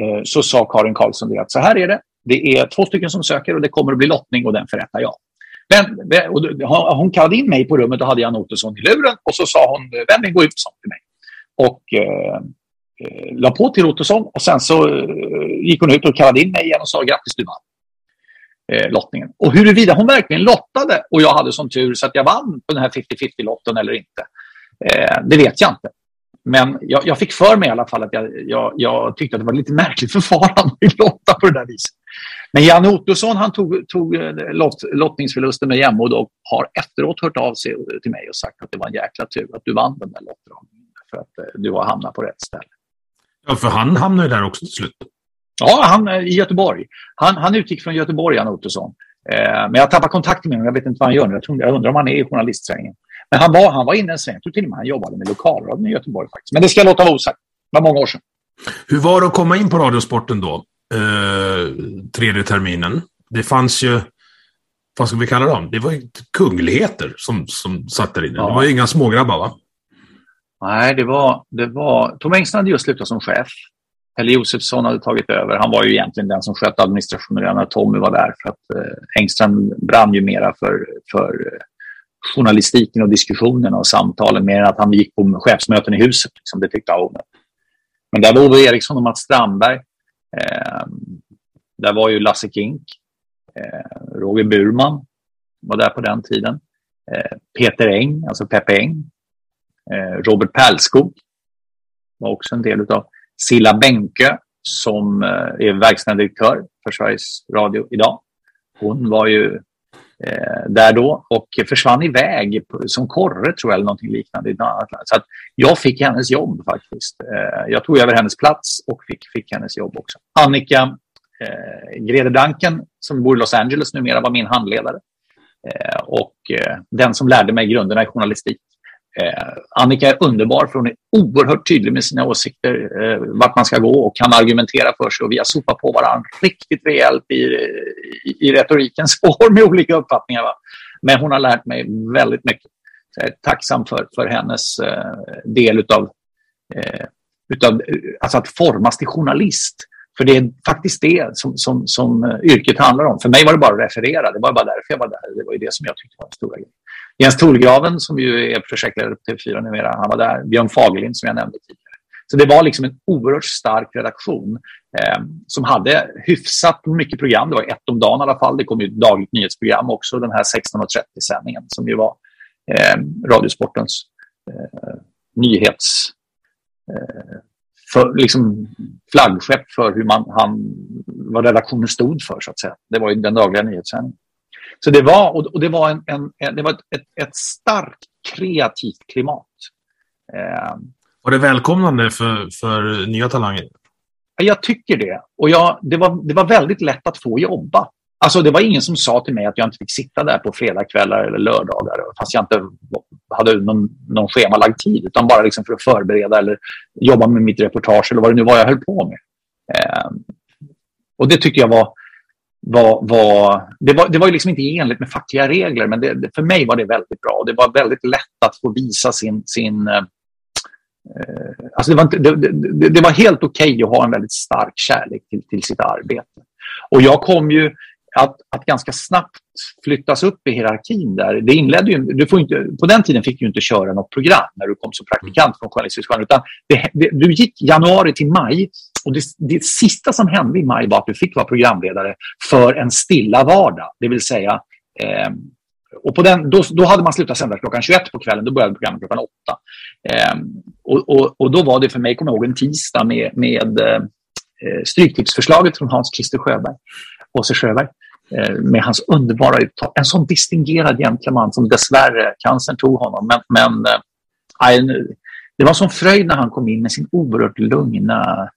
eh, så sa Karin Karlsson det att så här är det. Det är två stycken som söker och det kommer att bli lottning och den förrättar jag. Men, och hon kallade in mig på rummet och hade Jan Ottosson i luren och så sa hon eh, vem vill gå ut sånt till mig. Och eh, eh, la på till Ottosson och sen så eh, gick hon ut och kallade in mig igen och sa grattis du vann eh, lottningen. Och huruvida hon verkligen lottade och jag hade sån tur så att jag vann på den här 50-50-lotten eller inte, eh, det vet jag inte men jag, jag, fick för mig i alla fall att jag, jag, jag tyckte att det var lite märkligt förfarande att lotta på det där viset. Men Janne Ottosson han tog, tog eh, lott, lottningsförlusten med jämnmod och har efteråt hört av sig till mig och sagt att det var en jäkla tur att du vann den där lottdragningen. För att eh, du har hamnat på rätt ställe. Ja, för han hamnade där också till slut. Ja, han eh, i Göteborg. Han, han utgick från Göteborg, Janne Ottosson. Eh, men jag tappar kontakten med honom. Jag vet inte vad han gör nu. Jag, tror, jag undrar om han är i journalistsvängen. Men han var, han var inne en sväng. Jag tror till och med han jobbade med lokalradion i Göteborg. faktiskt. Men det ska jag låta vara osagt. Det var många år sedan. Hur var det att komma in på Radiosporten då? Eh, tredje terminen. Det fanns ju, vad ska vi kalla dem? Det var ju kungligheter som, som satt där inne. Ja. Det var ju inga smågrabbar va? Nej, det var, det var... Tom Engström hade just slutat som chef. Pelle Josefsson hade tagit över. Han var ju egentligen den som skötte administrationen när Tommy var där. För att eh, Engström brann ju mera för, för eh, journalistiken och diskussionerna och samtalen mer än att han gick på chefsmöten i huset. Liksom, det tyckte jag. Men där var Ove Eriksson och Mats Strandberg. Eh, där var ju Lasse Kink. Eh, Roger Burman var där på den tiden. Eh, Peter Eng, alltså Peppe Eng. Eh, Robert Pärlskog var också en del av Silla Bänke som eh, är verkställande direktör för Sveriges Radio idag. Hon var ju eh, där då och försvann iväg som korre tror jag eller någonting liknande. Så att jag fick hennes jobb faktiskt. Eh, jag tog över hennes plats och fick, fick hennes jobb också. Annika eh, Grede Danken som bor i Los Angeles numera var min handledare. Eh, och eh, den som lärde mig grunderna i journalistik. Eh, Annika är underbar för hon är oerhört tydlig med sina åsikter, eh, vart man ska gå och kan argumentera för sig och vi har sopat på varandra riktigt rejält i, i, i retorikens spår med olika uppfattningar. Va? Men hon har lärt mig väldigt mycket. Så jag är tacksam för, för hennes eh, del utav, eh, utav eh, alltså att formas till journalist. För det är faktiskt det som, som, som eh, yrket handlar om. För mig var det bara att referera, det var bara därför jag var där. Det var ju det som jag tyckte var den stora grejen. Jens Tolgraven som ju är projektledare på TV4 numera, han var där. Björn Fagerlind som jag nämnde tidigare. Så det var liksom en oerhört stark redaktion eh, som hade hyfsat mycket program. Det var ett om dagen i alla fall. Det kom ju ett dagligt nyhetsprogram också, den här 16.30-sändningen som ju var eh, Radiosportens eh, nyhets... Eh, för, liksom flaggskepp för hur man, han, vad redaktionen stod för, så att säga. Det var ju den dagliga nyhetssändningen. Så det var, och det var, en, en det var ett, ett, ett starkt kreativt klimat. Eh, var det välkomnande för, för nya talanger? Jag tycker det. Och jag, det, var, det var väldigt lätt att få jobba. Alltså det var ingen som sa till mig att jag inte fick sitta där på fredagskvällar eller lördagar fast jag inte hade någon, någon schemalagd tid utan bara liksom för att förbereda eller jobba med mitt reportage eller vad det nu var jag höll på med. Eh, och det tycker jag var, var, var, det var, det var ju liksom inte enligt med fackliga regler, men det, för mig var det väldigt bra. Det var väldigt lätt att få visa sin... sin eh, eh alltså det, var inte, det, det, det var helt okej okay att ha en väldigt stark kärlek till, till sitt arbete. Och jag kom ju att, att ganska snabbt flyttas upp i hierarkin där. Det inledde ju, du får inte, på den tiden fick du inte köra något program när du kom som praktikant från Journalisthögskolan. Utan det, det, du gick januari till maj och det, det sista som hände i maj var att du fick vara programledare för en stilla vardag. Det vill säga eh, och på den, då, då hade man slutat sända klockan 21 på kvällen, då började programmet klockan 8. Eh, och, och, och, då var det för mig, kommer jag ihåg, en tisdag med, med eh, Stryktipsförslaget från Hans Christer Sjöberg, Åse Sjöberg. Eh, med hans underbara uttal. En sån distingerad gentleman som dessvärre cancern tog honom. Men, men äh, det var som fröjd när han kom in med sin oerhört lugna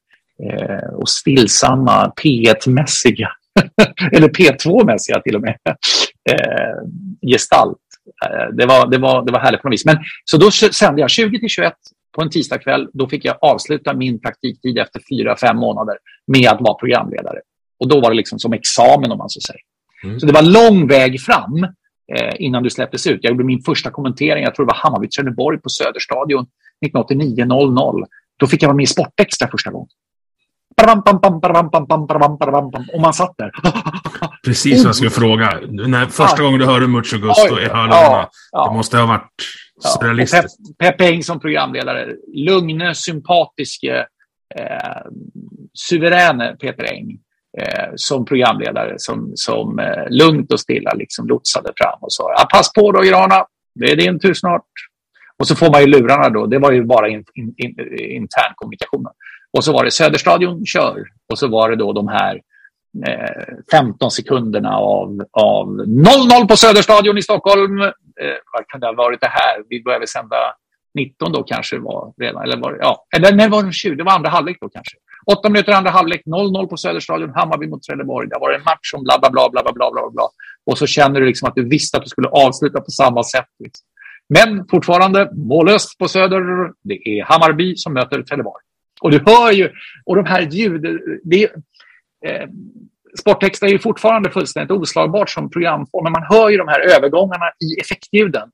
eh, och stillsamma P1-mässiga, eller P2-mässiga till och med, gestalt. Det, var, det, var, det var härligt på något vis. Men, så då sände jag 20 till 21 på en tisdagkväll. Då fick jag avsluta min praktiktid efter fyra, fem månader med att vara programledare. Och då var det liksom som examen om man så säger. Mm. Så det var lång väg fram eh, innan du släpptes ut. Jag gjorde min första kommentering, jag tror det var Hammarby-Trelleborg på Söderstadion 1989-00. Då fick jag vara med i Sportextra första gången. Och man satt där. Precis vad jag skulle fråga. När första gången du hörde Mucho Gusto i hörlurarna, det måste ha varit surrealistiskt. Ja, Peppe Eng som programledare. Lugne, sympatiske, eh, suveräne Peter Eng eh, som programledare som, som eh, lugnt och stilla liksom lotsade fram och sa ah, pass på då Grana, det är din tur snart. Och så får man ju lurarna då. Det var ju bara in, in, in, intern kommunikation. Och så var det Söderstadion kör. Och så var det då de här eh, 15 sekunderna av, av 0-0 på Söderstadion i Stockholm. Eh, vad kan det ha varit det här? Vi började sända 19 då kanske var redan. Eller, var, ja, eller nej, var det 20? Det var andra halvlek då kanske. Åtta minuter andra halvlek, 0-0 på Söderstadion, Hammarby mot Trelleborg. Det var en match som bla, bla, bla, bla, bla, bla, bla, bla. Och så känner du liksom att du visste att du skulle avsluta på samma sätt. Liksom. Men fortfarande mållöst på Söder. Det är Hammarby som möter Trelleborg. Och du hör ju, och de här ljuden, det, eh, sporttext är ju fortfarande fullständigt oslagbart som programform, men man hör ju de här övergångarna i effektljuden.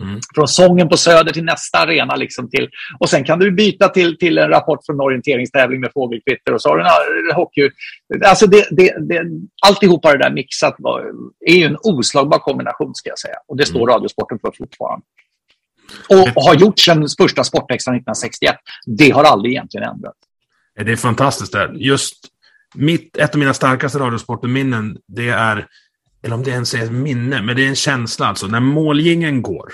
Mm. Från sången på Söder till nästa arena. Liksom till, och sen kan du byta till, till en rapport från en orienteringstävling med fågelkvitter och så har du en hockey. Alltså det, det, det, alltihopa det där mixat var, är ju en oslagbar kombination ska jag säga. Och det står mm. Radiosporten för fortfarande. Och, och har gjort sedan första Sportextra 1961. Det har aldrig egentligen ändrats. Det är fantastiskt. Där. Just mitt, ett av mina starkaste Radiosporten-minnen, det är, eller om det ens är ett minne, men det är en känsla alltså. När målgingen går,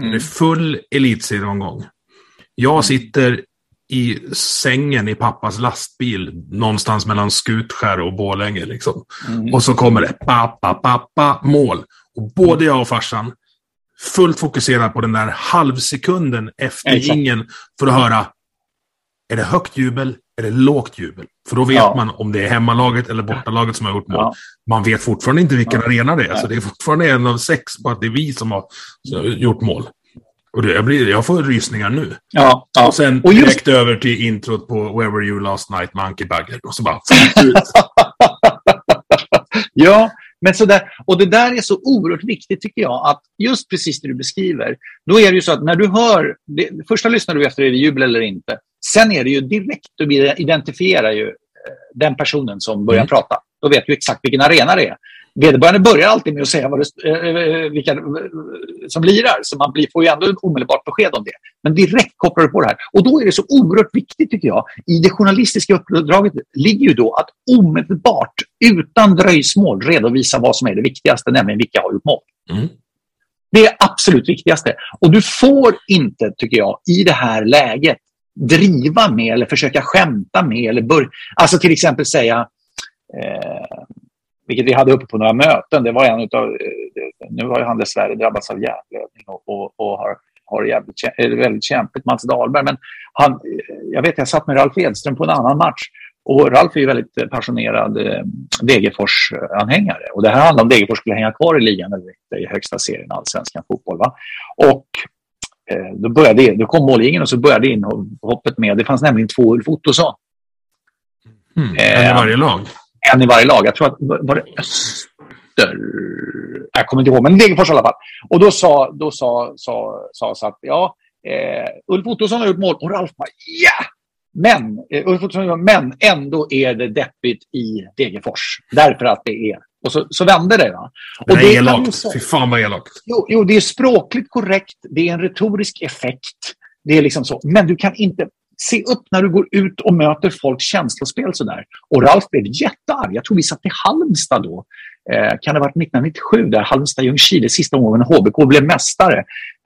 Mm. Det är full elitserieomgång. Jag mm. sitter i sängen i pappas lastbil någonstans mellan Skutskär och Bålänge. Liksom. Mm. Och så kommer det pappa, pappa, mål. Och både jag och farsan fullt fokuserad på den där halvsekunden efter gingen för att höra är det högt jubel eller lågt jubel? För då vet ja. man om det är hemmalaget eller bortalaget som har gjort mål. Ja. Man vet fortfarande inte vilken ja. arena det är. Så det är fortfarande en av sex på att det är vi som har gjort mål. Och det, jag, blir, jag får rysningar nu. Ja, ja. Och sen och just... direkt över till introt på Where Were You Last Night med Anki Bagger. Och så bara... ja, men så där, och det där är så oerhört viktigt tycker jag, att just precis det du beskriver, då är det ju så att när du hör, det, första lyssnar du efter är det jubel eller inte. Sen är det ju direkt, du identifierar ju eh, den personen som börjar mm. prata. Då vet du exakt vilken arena det är. Vederbörande börjar alltid med att säga vad det, eh, vilka eh, som lirar, så man blir, får ju ändå omedelbart besked om det. Men direkt kopplar du på det här. Och då är det så oerhört viktigt, tycker jag, i det journalistiska uppdraget ligger ju då att omedelbart, utan dröjsmål, redovisa vad som är det viktigaste, nämligen vilka har gjort mål. Mm. Det är absolut viktigaste. Och du får inte, tycker jag, i det här läget driva med eller försöka skämta med eller bör, alltså till exempel säga eh, vilket vi hade uppe på några möten. Det var en utav, eh, nu har han dessvärre drabbats av hjärnblödning och, och, och har, har jävligt, väldigt kämpigt, Mats Dahlberg. Men han, jag vet, jag satt med Ralf Edström på en annan match och Ralf är ju väldigt passionerad eh, Degerfors-anhängare. Och det här handlar om Degerfors skulle hänga kvar i ligan eller inte i högsta serien, allsvenskan fotboll. Va? Och eh, då, började, då kom målgingen och så började inhoppet med, det fanns nämligen två Ulf Ottosson. Mm, en i varje lag? en i varje lag. Jag tror att var det Öster? Jag kommer inte ihåg, men Degerfors i alla fall. Och då sa, då sa, sa, sa så att ja, eh, Ulf Ottosson har gjort mål och Ralf bara ja! Men, eh, Ulf Ottosson, men ändå är det deppigt i Degerfors. Därför att det är och så, så vände det. Va? Och det är elakt. Fy fan vad elakt. Jo, jo, det är språkligt korrekt. Det är en retorisk effekt. Det är liksom så. Men du kan inte se upp när du går ut och möter folks känslospel sådär. Och Ralf blev jättearg. Jag tror vi satt i Halmstad då. Eh, kan det ha varit 1997 där Halmstad-Ljungskile, sista gången HBK blev mästare.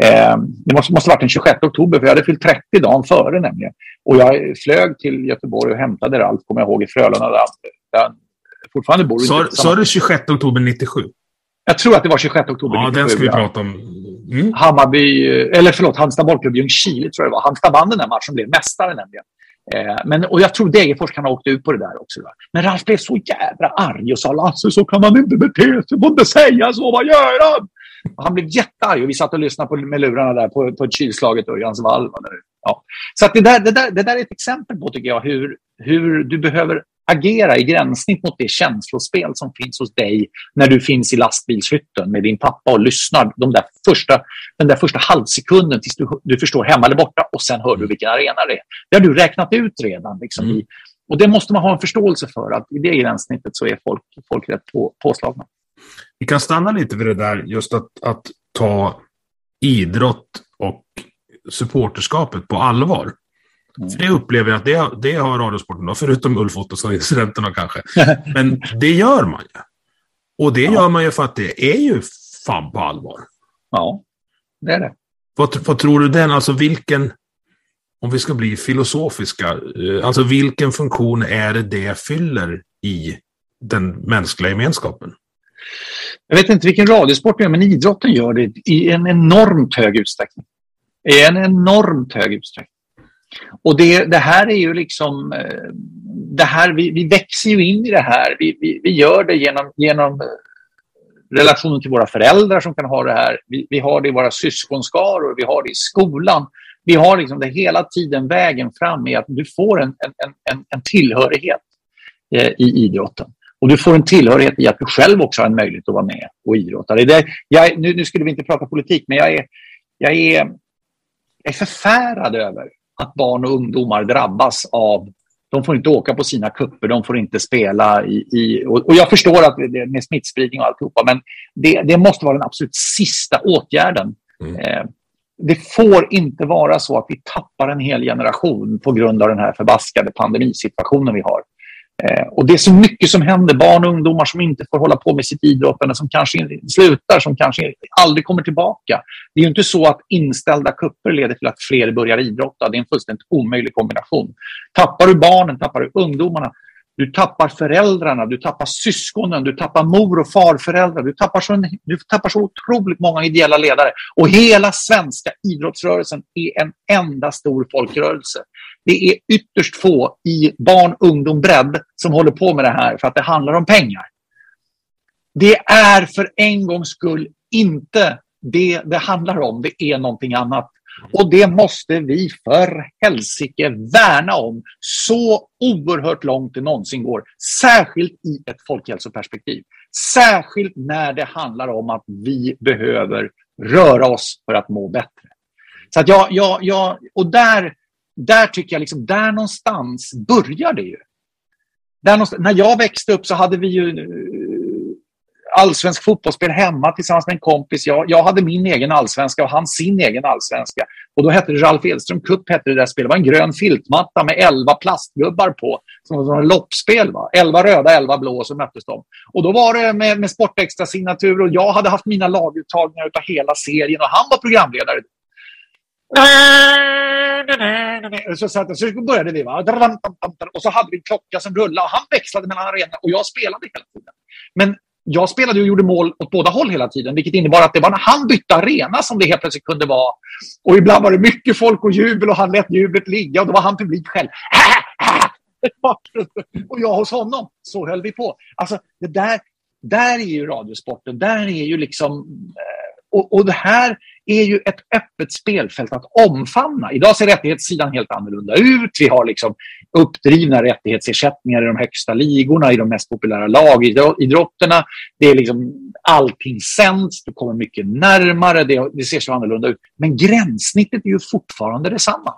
Eh, det måste, måste ha varit den 26 oktober för jag hade fyllt 30 dagen före nämligen. Och jag flög till Göteborg och hämtade Ralf, kommer jag ihåg, i Frölunda där, där fortfarande bor. Sa du 26 oktober 97? Jag tror att det var 26 oktober Ja, 97, den ska vi prata om. Mm. Hammarby, eller förlåt, Halmstad bollklubb Ljungskile tror jag det var. Halmstad vann den här matchen blev mästare nämligen. Eh, men, och jag tror Degerfors kan ha åkt ut på det där också. Då. Men Ralf blev så jävla arg och sa Lasse, så kan man inte bete sig, får inte säga så, vad gör han? Han blev jättearg och vi satt och lyssnade på, med lurarna där på, på ett kylslaget Örjansvall. Ja. Så att det, där, det, där, det där är ett exempel på, tycker jag, hur, hur du behöver agera i gränssnitt mot det känslospel som finns hos dig när du finns i lastbilshytten med din pappa och lyssnar de där första, den där första halvsekunden tills du, du förstår hemma eller borta och sen hör du vilken arena det är. Det har du räknat ut redan. Liksom, mm. i, och det måste man ha en förståelse för att i det gränssnittet så är folk, folk rätt på, påslagna. Vi kan stanna lite vid det där, just att, att ta idrott och supporterskapet på allvar. Mm. För det upplever jag att det, det har Radiosporten, då, förutom Ulf Ottosson-incidenterna kanske. Men det gör man ju. Och det ja. gör man ju för att det är ju fan på allvar. Ja, det är det. Vad, vad tror du den, alltså vilken, om vi ska bli filosofiska, eh, alltså vilken funktion är det det fyller i den mänskliga gemenskapen? Jag vet inte vilken radiosport det är, men idrotten gör det i en enormt hög utsträckning. I en enormt hög utsträckning. Och det, det här är ju liksom... Eh, det här, vi, vi växer ju in i det här. Vi, vi, vi gör det genom, genom eh, relationen till våra föräldrar som kan ha det här. Vi, vi har det i våra syskonskaror, vi har det i skolan. Vi har liksom det hela tiden vägen fram i att du får en, en, en, en tillhörighet eh, i idrotten. Och du får en tillhörighet i att du själv också har en möjlighet att vara med och idrotta. Det är jag, nu, nu skulle vi inte prata politik, men jag är, jag är, jag är förfärad över att barn och ungdomar drabbas av de får inte åka på sina kupper, de får inte spela i... i och, jag förstår att det är med smittspridning och alltihopa, men det, det måste vara den absolut sista åtgärden. Mm. Eh, det får inte vara så att vi tappar en hel generation på grund av den här förbaskade pandemisituationen vi har. Eh, och det är så mycket som händer. Barn och ungdomar som inte får hålla på med sitt idrottande, som kanske slutar, som kanske aldrig kommer tillbaka. Det är ju inte så att inställda kupper leder till att fler börjar idrotta. Det är en fullständigt omöjlig kombination. Tappar du barnen, tappar du ungdomarna, du tappar föräldrarna, du tappar syskonen, du tappar mor och farföräldrar. Du tappar, så, du tappar så otroligt många ideella ledare. Och hela svenska idrottsrörelsen är en enda stor folkrörelse. Det är ytterst få i barn, ungdom, bredd som håller på med det här för att det handlar om pengar. Det är för en gångs skull inte det det handlar om. Det är någonting annat. Och det måste vi för helsike värna om så oerhört långt det någonsin går. Särskilt i ett folkhälsoperspektiv. Särskilt när det handlar om att vi behöver röra oss för att må bättre. Så att jag, jag, jag, och där, där tycker jag, liksom, där någonstans börjar det ju. Där när jag växte upp så hade vi ju allsvensk fotbollsspel hemma tillsammans med en kompis. Jag, jag hade min egen allsvenska och han sin egen allsvenska. Och då hette det Ralf Edström Cup, hette det där spelet. Det var en grön filtmatta med elva plastgubbar på. Som var ett loppspel. Va? Elva röda, elva blå och så möttes de. Och då var det med, med sportextra signatur och jag hade haft mina laguttagningar av hela serien och han var programledare. Så, så, så började vi. Va? Och så hade vi en klocka som rullade och han växlade mellan arenorna och jag spelade hela tiden. Men jag spelade och gjorde mål åt båda håll hela tiden, vilket innebar att det var när han bytte arena som det helt plötsligt kunde vara. Och ibland var det mycket folk och jubel och han lät jublet ligga och då var han publik själv. och jag hos honom. Så höll vi på. Alltså, det där, där är ju radiosporten. Där är ju liksom... Eh, och, och det här är ju ett öppet spelfält att omfamna. Idag ser rättighetssidan helt annorlunda ut. Vi har liksom uppdrivna rättighetsersättningar i de högsta ligorna, i de mest populära lagidrotterna. Det är liksom, allting sänds, du kommer mycket närmare, det, det ser så annorlunda ut. Men gränssnittet är ju fortfarande detsamma.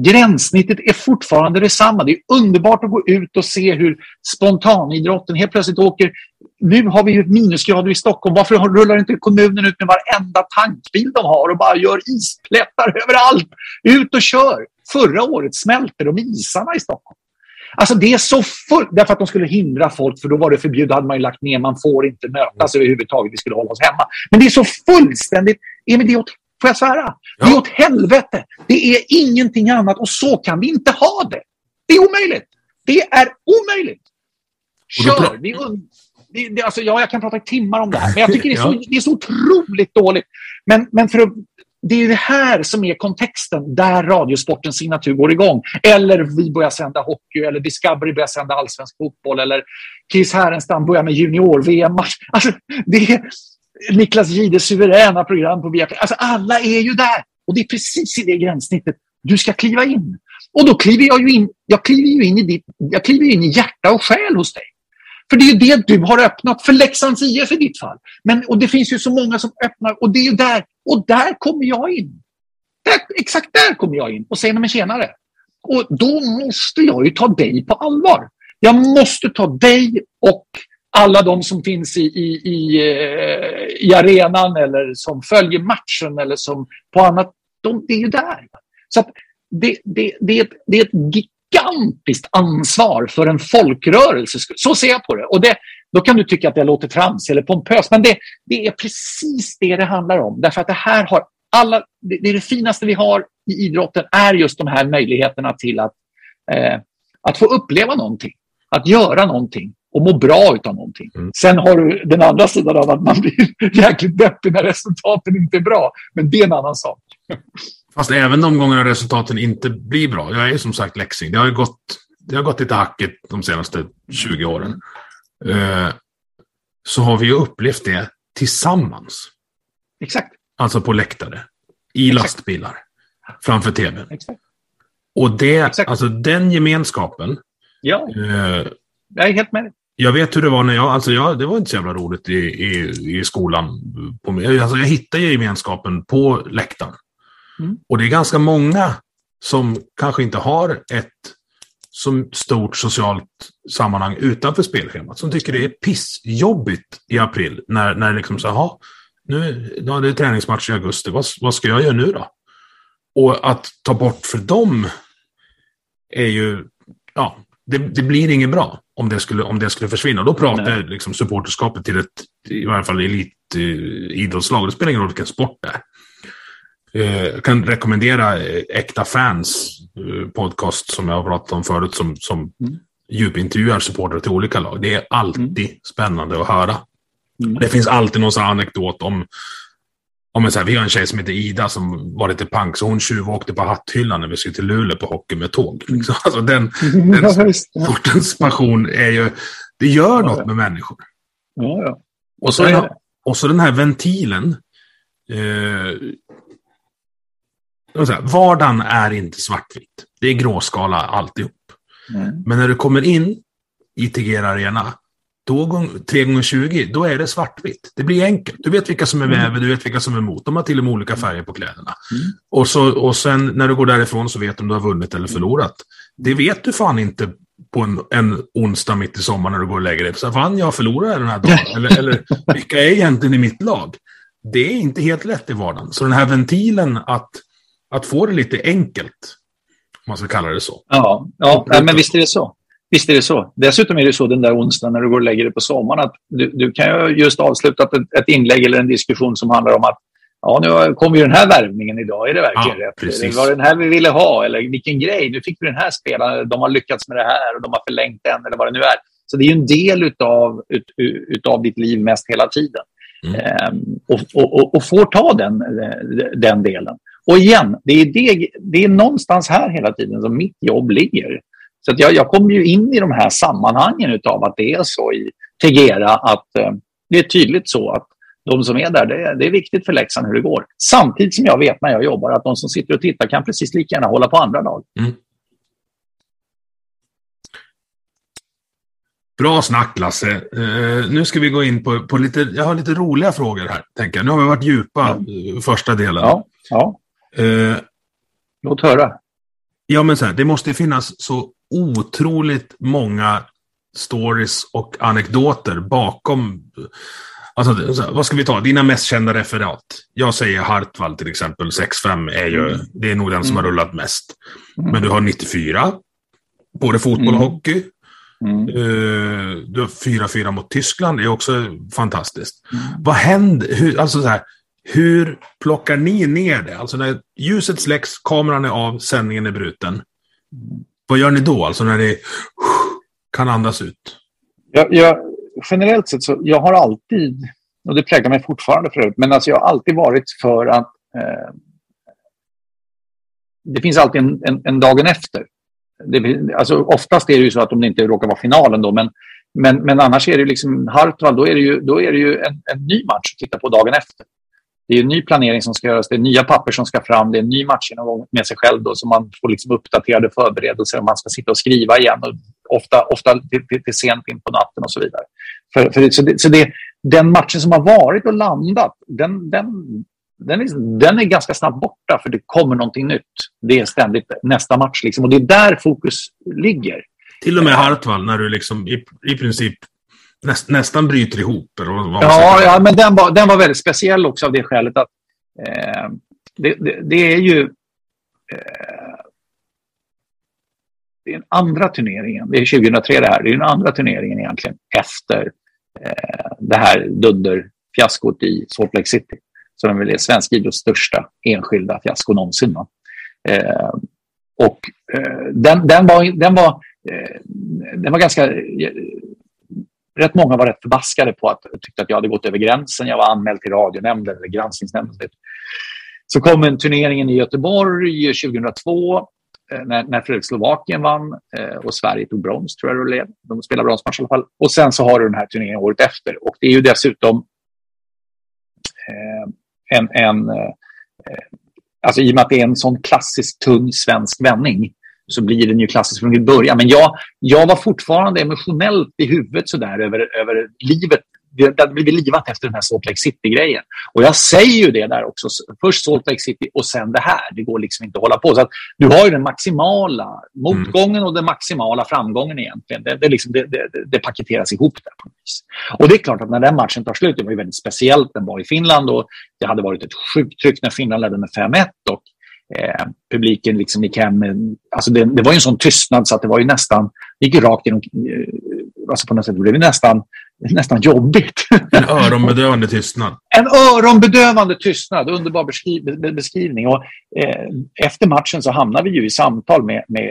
Gränssnittet är fortfarande detsamma. Det är underbart att gå ut och se hur spontanidrotten helt plötsligt åker nu har vi ju minusgrader i Stockholm. Varför rullar inte kommunen ut med varenda tankbil de har och bara gör isplättar överallt? Ut och kör! Förra året smälte de isarna i Stockholm. Alltså det är så fullt, därför att de skulle hindra folk, för då var det förbjudet, hade man ju lagt ner, man får inte mötas överhuvudtaget, vi skulle hålla oss hemma. Men det är så fullständigt, Emil, det är åt, får jag svära? Ja. Det är åt helvete. Det är ingenting annat och så kan vi inte ha det. Det är omöjligt. Det är omöjligt. Kör! Vi det, det, alltså, ja, jag kan prata i timmar om det här, men jag tycker det är så, det är så otroligt dåligt. Men, men för att, det är det här som är kontexten där Radiosportens signatur går igång. Eller vi börjar sända hockey, eller Discovery börjar sända allsvensk fotboll, eller Chris Härenstam börjar med junior-VM-match. Alltså, det är Niklas Gides suveräna program på Viaplay. Alltså, alla är ju där. Och det är precis i det gränssnittet du ska kliva in. Och då kliver jag ju in, jag kliver ju in i ditt, jag kliver in i hjärta och själ hos dig. För det är ju det du har öppnat för Leksands IF i ditt fall. Men, och det finns ju så många som öppnar och det är ju där. Och där kommer jag in. Där, exakt där kommer jag in och säger men tjenare. Och då måste jag ju ta dig på allvar. Jag måste ta dig och alla de som finns i, i, i, eh, i arenan eller som följer matchen eller som på annat. De, det är ju där. Så det, det, det, är ett, det är ett gigantiskt ansvar för en folkrörelse. Så ser jag på det. Och det, då kan du tycka att det låter trams eller pompöst, men det, det är precis det det handlar om. Därför att det här har alla, det, det, är det finaste vi har i idrotten är just de här möjligheterna till att, eh, att få uppleva någonting, att göra någonting och må bra av någonting. Mm. Sen har du den andra sidan av att man blir jäkligt deppig när resultaten inte är bra. Men det är en annan sak. Fast även de gångerna resultaten inte blir bra. Jag är som sagt läxing. Det har gått, det har gått lite hackigt de senaste 20 åren. Uh, så har vi ju upplevt det tillsammans. Exakt. Alltså på läktare. I Exakt. lastbilar. Framför tvn. Exakt. Och det, Exakt. alltså den gemenskapen. Ja. Uh, jag är helt med Jag vet hur det var när jag, alltså jag, det var inte så jävla roligt i, i, i skolan. På, alltså jag hittade gemenskapen på läktaren. Mm. Och det är ganska många som kanske inte har ett så stort socialt sammanhang utanför spelschemat som tycker det är pissjobbigt i april när, när liksom så här, nu ja, det är träningsmatch i augusti, vad, vad ska jag göra nu då? Och att ta bort för dem är ju, ja, det, det blir inget bra om det skulle, om det skulle försvinna. Då pratar jag liksom supporterskapet till ett, i varje fall elitidrottslag. Eh, det spelar ingen roll vilken sport det är. Eh, jag kan rekommendera eh, Äkta Fans eh, podcast som jag har pratat om förut som, som mm. djupintervjuar supportrar till olika lag. Det är alltid mm. spännande att höra. Mm. Det finns alltid någon anekdot om om en så här, vi har en tjej som heter Ida som var lite pank, så hon tjuvåkte på hatthyllan när vi skulle till Luleå på hockey med tåg. Liksom. Alltså den, den sortens passion är ju, det gör ja, något ja. med människor. Ja, ja. Och, och, så, och så den här ventilen. Eh, här, vardagen är inte svartvitt. Det är gråskala alltihop. Mm. Men när du kommer in i Tegera Arena, då 3 gånger 20 då är det svartvitt. Det blir enkelt. Du vet vilka som är med, mm. du vet vilka som är emot. De har till och med olika färger på kläderna. Mm. Och, så, och sen när du går därifrån så vet du om du har vunnit eller förlorat. Det vet du fan inte på en, en onsdag mitt i sommaren när du går och lägger dig. Så vann jag förlorade den här dagen? eller, eller vilka är egentligen i mitt lag? Det är inte helt lätt i vardagen. Så den här ventilen att att få det lite enkelt, om man ska kalla det så. Ja, ja men visst är det så. Visst är det så. Dessutom är det så den där onsdagen när du går och lägger dig på sommaren att du, du kan ju just avsluta ett, ett inlägg eller en diskussion som handlar om att ja, nu kom ju den här värvningen idag. Är det verkligen ja, rätt? Precis. Var det den här vi ville ha? Eller vilken grej? Nu fick vi den här spelaren. De har lyckats med det här och de har förlängt den eller vad det nu är. Så det är ju en del utav, ut, utav ditt liv mest hela tiden. Mm. Ehm, och, och, och, och, får ta den, den delen. Och igen, det är, det, det är någonstans här hela tiden som mitt jobb ligger. Så att jag, jag kommer ju in i de här sammanhangen av att det är så i Tegera att eh, det är tydligt så att de som är där, det är, det är viktigt för Leksand hur det går. Samtidigt som jag vet när jag jobbar att de som sitter och tittar kan precis lika gärna hålla på andra lag. Mm. Bra snack Lasse. Uh, nu ska vi gå in på, på lite, jag har lite roliga frågor här. Tänker jag. Nu har vi varit djupa ja. första delen. Ja, ja. Uh, Låt höra. Ja, men så här, det måste finnas så otroligt många stories och anekdoter bakom. Alltså, vad ska vi ta? Dina mest kända referat. Jag säger Hartwall till exempel, 6-5 är ju, mm. det är nog den som har mm. rullat mest. Mm. Men du har 94, både fotboll och mm. hockey. Uh, du har 4-4 mot Tyskland, det är också fantastiskt. Vad händer? Hur, alltså så här, hur plockar ni ner det? Alltså när ljuset släcks, kameran är av, sändningen är bruten. Vad gör ni då, alltså när ni kan andas ut? Jag, jag, generellt sett så jag har alltid, och det präglar mig fortfarande för övrigt, men alltså jag har alltid varit för att eh, det finns alltid en, en, en dagen efter. Det, alltså oftast är det ju så att om det inte råkar vara finalen då, men, men, men annars är det liksom Hartwall, då är det ju, då är det ju en, en ny match att titta på dagen efter. Det är en ny planering som ska göras, det är nya papper som ska fram, det är en ny matchgenomgång med sig själv då, så man får liksom uppdaterade förberedelser och man ska sitta och skriva igen. Och ofta ofta till, till, till sent in på natten och så vidare. För, för, så det, så det, den matchen som har varit och landat, den, den, den, är, den är ganska snabbt borta för det kommer någonting nytt. Det är ständigt nästa match liksom, och det är där fokus ligger. Till och med Hartwall, när du liksom i, i princip näst, nästan bryter ihop? Eller vad ja, ja, men den var, den var väldigt speciell också av det skälet att eh, det, det, det, är ju eh, det är den andra turneringen. Det är 2003 det här. Det är den andra turneringen egentligen efter eh, det här dunderfiaskot i Salt Lake City. som väl är svensk idrotts största enskilda fiasko någonsin. Eh, och eh, den, den, var, den, var, eh, den var ganska... Rätt många var rätt förbaskade på att tyckte att jag hade gått över gränsen. Jag var anmäld till radionämnden eller granskningsnämnden. Så kom en turneringen i Göteborg eh, 2002 eh, när, när Fredrik Slovakien vann eh, och Sverige tog brons, tror jag det blev. De spelade bronsmatch i alla fall. Och sen så har du den här turneringen året efter. Och det är ju dessutom en, en alltså i och med att det är en sån klassisk tung svensk vändning så blir den ju klassisk från början. Men jag, jag var fortfarande emotionellt i huvudet sådär över, över livet det hade blivit livat efter den här Salt Lake City-grejen. Och jag säger ju det där också. Först Salt Lake City och sen det här. Det går liksom inte att hålla på. Så du har ju den maximala motgången mm. och den maximala framgången egentligen. Det, det, liksom, det, det, det paketeras ihop där på vis. Och det är klart att när den matchen tar slut, det var ju väldigt speciellt. Den var i Finland och det hade varit ett sjukt tryck när Finland ledde med 5-1. Och Eh, publiken liksom gick hem. Alltså det, det, var ju en sån tystnad så att det var ju nästan, det gick rakt genom, eh, alltså på något sätt blev det nästan nästan jobbigt. En öronbedövande tystnad. En öronbedövande tystnad, underbar beskriv beskrivning. Och, eh, efter matchen så hamnade vi ju i samtal med, med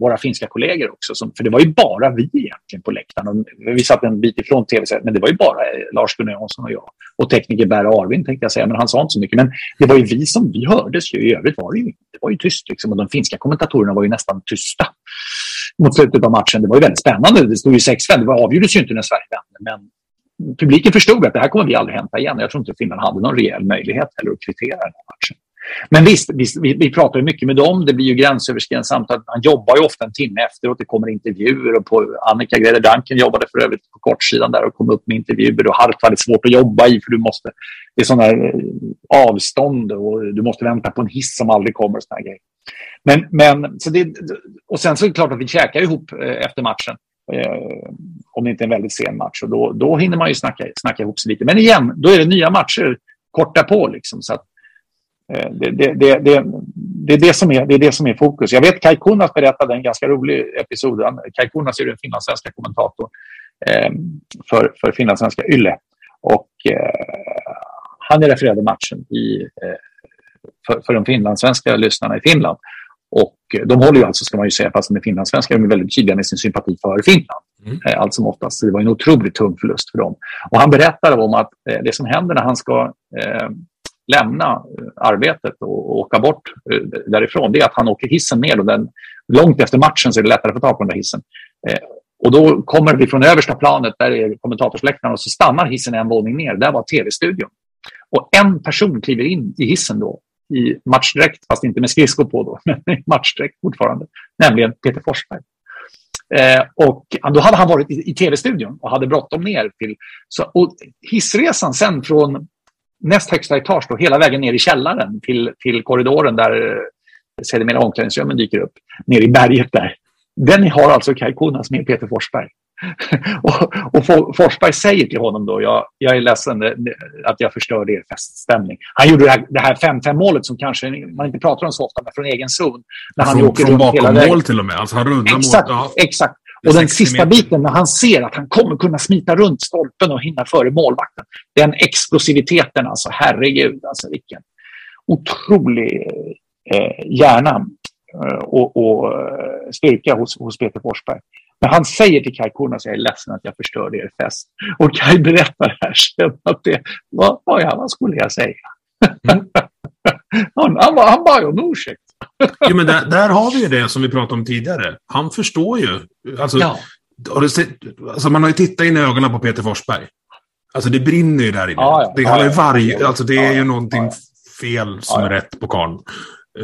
våra finska kollegor också. Som, för det var ju bara vi egentligen på läktaren. Och vi satt en bit ifrån tv men det var ju bara eh, Lars-Gunnar Jansson och jag. Och tekniker Berra Arvin tänkte jag säga, men han sa inte så mycket. Men det var ju vi som, vi hördes ju. I övrigt var det ju, det var ju tyst liksom. Och de finska kommentatorerna var ju nästan tysta mot slutet av matchen. Det var ju väldigt spännande. Det stod ju 6-5. Det avgjordes ju inte när Sverige vände. Men publiken förstod att det här kommer vi aldrig hämta igen. Jag tror inte att Finland hade någon rejäl möjlighet heller att kvittera den här matchen. Men visst, visst vi, vi pratar mycket med dem. Det blir ju gränsöverskridande samtal. Man jobbar ju ofta en timme efteråt. Det kommer intervjuer. Och på, Annika Grede Danken jobbade för övrigt på kortsidan där och kom upp med intervjuer. Och Hark var svårt att jobba i för du måste, det är sådana eh, avstånd och du måste vänta på en hiss som aldrig kommer. Och såna grejer. Men, men, så det, och sen så är det klart att vi käkar ihop eh, efter matchen. Eh, om det inte är en väldigt sen match. Och då, då hinner man ju snacka, snacka ihop sig lite. Men igen, då är det nya matcher korta på. Liksom, så att, det, det, det, det, det, är det, som är, det är det som är fokus. Jag vet Kai Kunas berättade en ganska rolig episod. Kai Kunas är den finlandssvenska kommentatorn eh, för, för finlandssvenska Yle. Och eh, han refererade matchen i, eh, för, för de finlandssvenska lyssnarna i Finland. Och de håller ju alltså, ska man ju säga, fast de är finlandssvenskar, de är väldigt tydliga med sin sympati för Finland. Mm. Eh, allt som oftast. Det var en otroligt tung förlust för dem. Och han berättade om att eh, det som händer när han ska eh, lämna eh, arbetet och, och åka bort eh, därifrån, det är att han åker hissen ner. Och den, långt efter matchen så är det lättare att få tag på den där hissen. Eh, och då kommer vi från översta planet, där är kommentatorsläktaren, och så stannar hissen en våning ner. Där var tv-studion. Och en person kliver in i hissen då i matchdräkt, fast inte med skridskor på då, men i matchdräkt fortfarande, nämligen Peter Forsberg. Eh, och då hade han varit i, i tv-studion och hade bråttom ner till... Så, och hissresan sen från näst högsta etage då, hela vägen ner i källaren till, till korridoren där eh, sedermera omklädningsrummen dyker upp, ner i berget där. Den har alltså Kaj Kunas med Peter Forsberg. och, och Forsberg säger till honom då, jag, jag är ledsen att jag förstörde er feststämning. Han gjorde det här, 5-5 målet som kanske man inte pratar om så ofta, men från egen zon. När han från, åker från bakom hela mål till och med, alltså han rundar exakt, mål. Ja. Exakt. Och den sista biten, när han ser att han kommer kunna smita runt stolpen och hinna före målvakten. Den explosiviteten, alltså herregud, alltså vilken otrolig eh, hjärna eh, och, och eh, styrka hos, hos Peter Forsberg. Men han säger till Kai Kurnas, jag är ledsen att jag förstörde er fest. Och Kai berättar här sen att det, vad, vad, vad skulle jag säga? Mm. han, han, han bad om ursäkt. Jo, men där, där, har vi ju det som vi pratade om tidigare. Han förstår ju. Alltså, ja. sett, alltså man har ju tittat in i ögonen på Peter Forsberg. Alltså det brinner ju där inne. Ja, ja. Det, ja, ja, varje, alltså, det är ju någonting fel som är rätt på karln.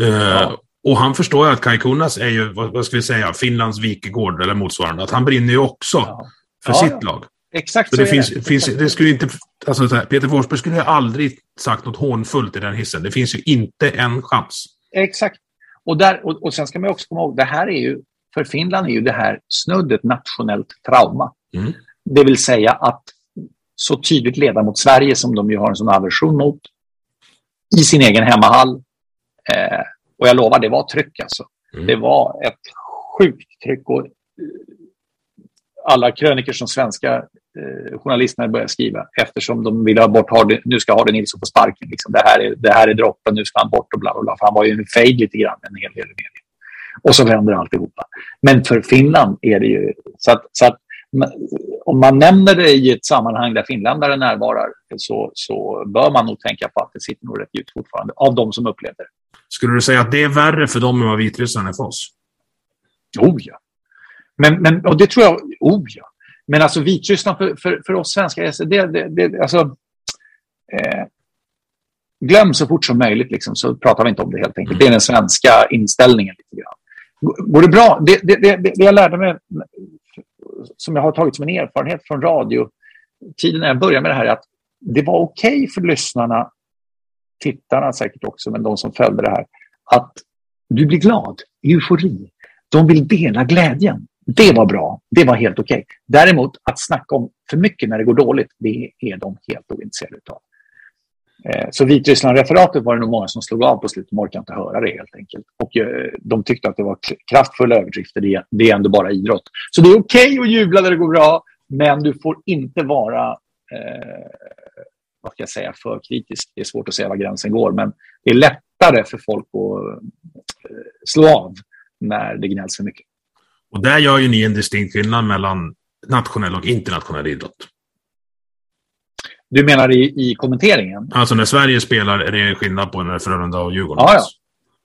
Uh, och han förstår ju att Kai Kunas är ju, vad, vad ska vi säga, Finlands Wikegård eller motsvarande. Att han brinner ju också för sitt lag. Exakt så det, finns, det. finns, det skulle inte, alltså här, Peter Forsberg skulle ju aldrig sagt något hånfullt i den hissen. Det finns ju inte en chans. Exakt. Och, där, och, och sen ska man också komma ihåg, det här är ju, för Finland är ju det här snudd ett nationellt trauma. Mm. Det vill säga att så tydligt leda mot Sverige som de ju har en sån aversion mot i sin egen hemmahall. Eh, och jag lovar, det var tryck alltså. Mm. Det var ett sjukt tryck. Och eh, alla kröniker som svenska eh, journalisterna började skriva eftersom de ville ha bort Hardy, nu ska Hardy Nilsson på sparken. Liksom. Det, här är, det här är droppen, nu ska han bort och bla bla bla. För han var ju en fejd lite grann en hel del i media. Och så vänder alltihopa. Men för Finland är det ju... Så att, så att, om man nämner det i ett sammanhang där finländare närvarar så, så bör man nog tänka på att det sitter nog rätt djupt fortfarande av de som upplevde det. Skulle du säga att det är värre för dem än vad Vitryssland är för oss? Oh ja. Men, men, och det tror jag, oh ja. Men alltså Vitryssland för, för, för oss svenskar, alltså, det, det, det, alltså, eh, glöm så fort som möjligt liksom, så pratar vi inte om det helt enkelt. Det är den svenska inställningen. lite grann. Går det bra? Det, det, det, det jag lärde mig, som jag har tagit som en erfarenhet från radiotiden när jag började med det här, är att det var okej okay för lyssnarna, tittarna säkert också, men de som följde det här, att du blir glad, eufori. De vill dela glädjen. Det var bra. Det var helt okej. Okay. Däremot att snacka om för mycket när det går dåligt, det är de helt ointresserade av. Eh, så Vitryssland-referatet var det nog många som slog av på slutet. De orkade inte höra det helt enkelt. Och eh, de tyckte att det var kraftfulla överdrifter. Det är ändå bara idrott. Så det är okej okay att jubla när det går bra, men du får inte vara eh, vad ska jag säga, för kritisk. Det är svårt att säga var gränsen går, men det är lättare för folk att eh, slå av när det gnälls för mycket. Och där gör ju ni en distinkt skillnad mellan nationell och internationell idrott. Du menar i, i kommenteringen? Alltså när Sverige spelar är det skillnad på när Frölunda och Djurgården Ja, ja.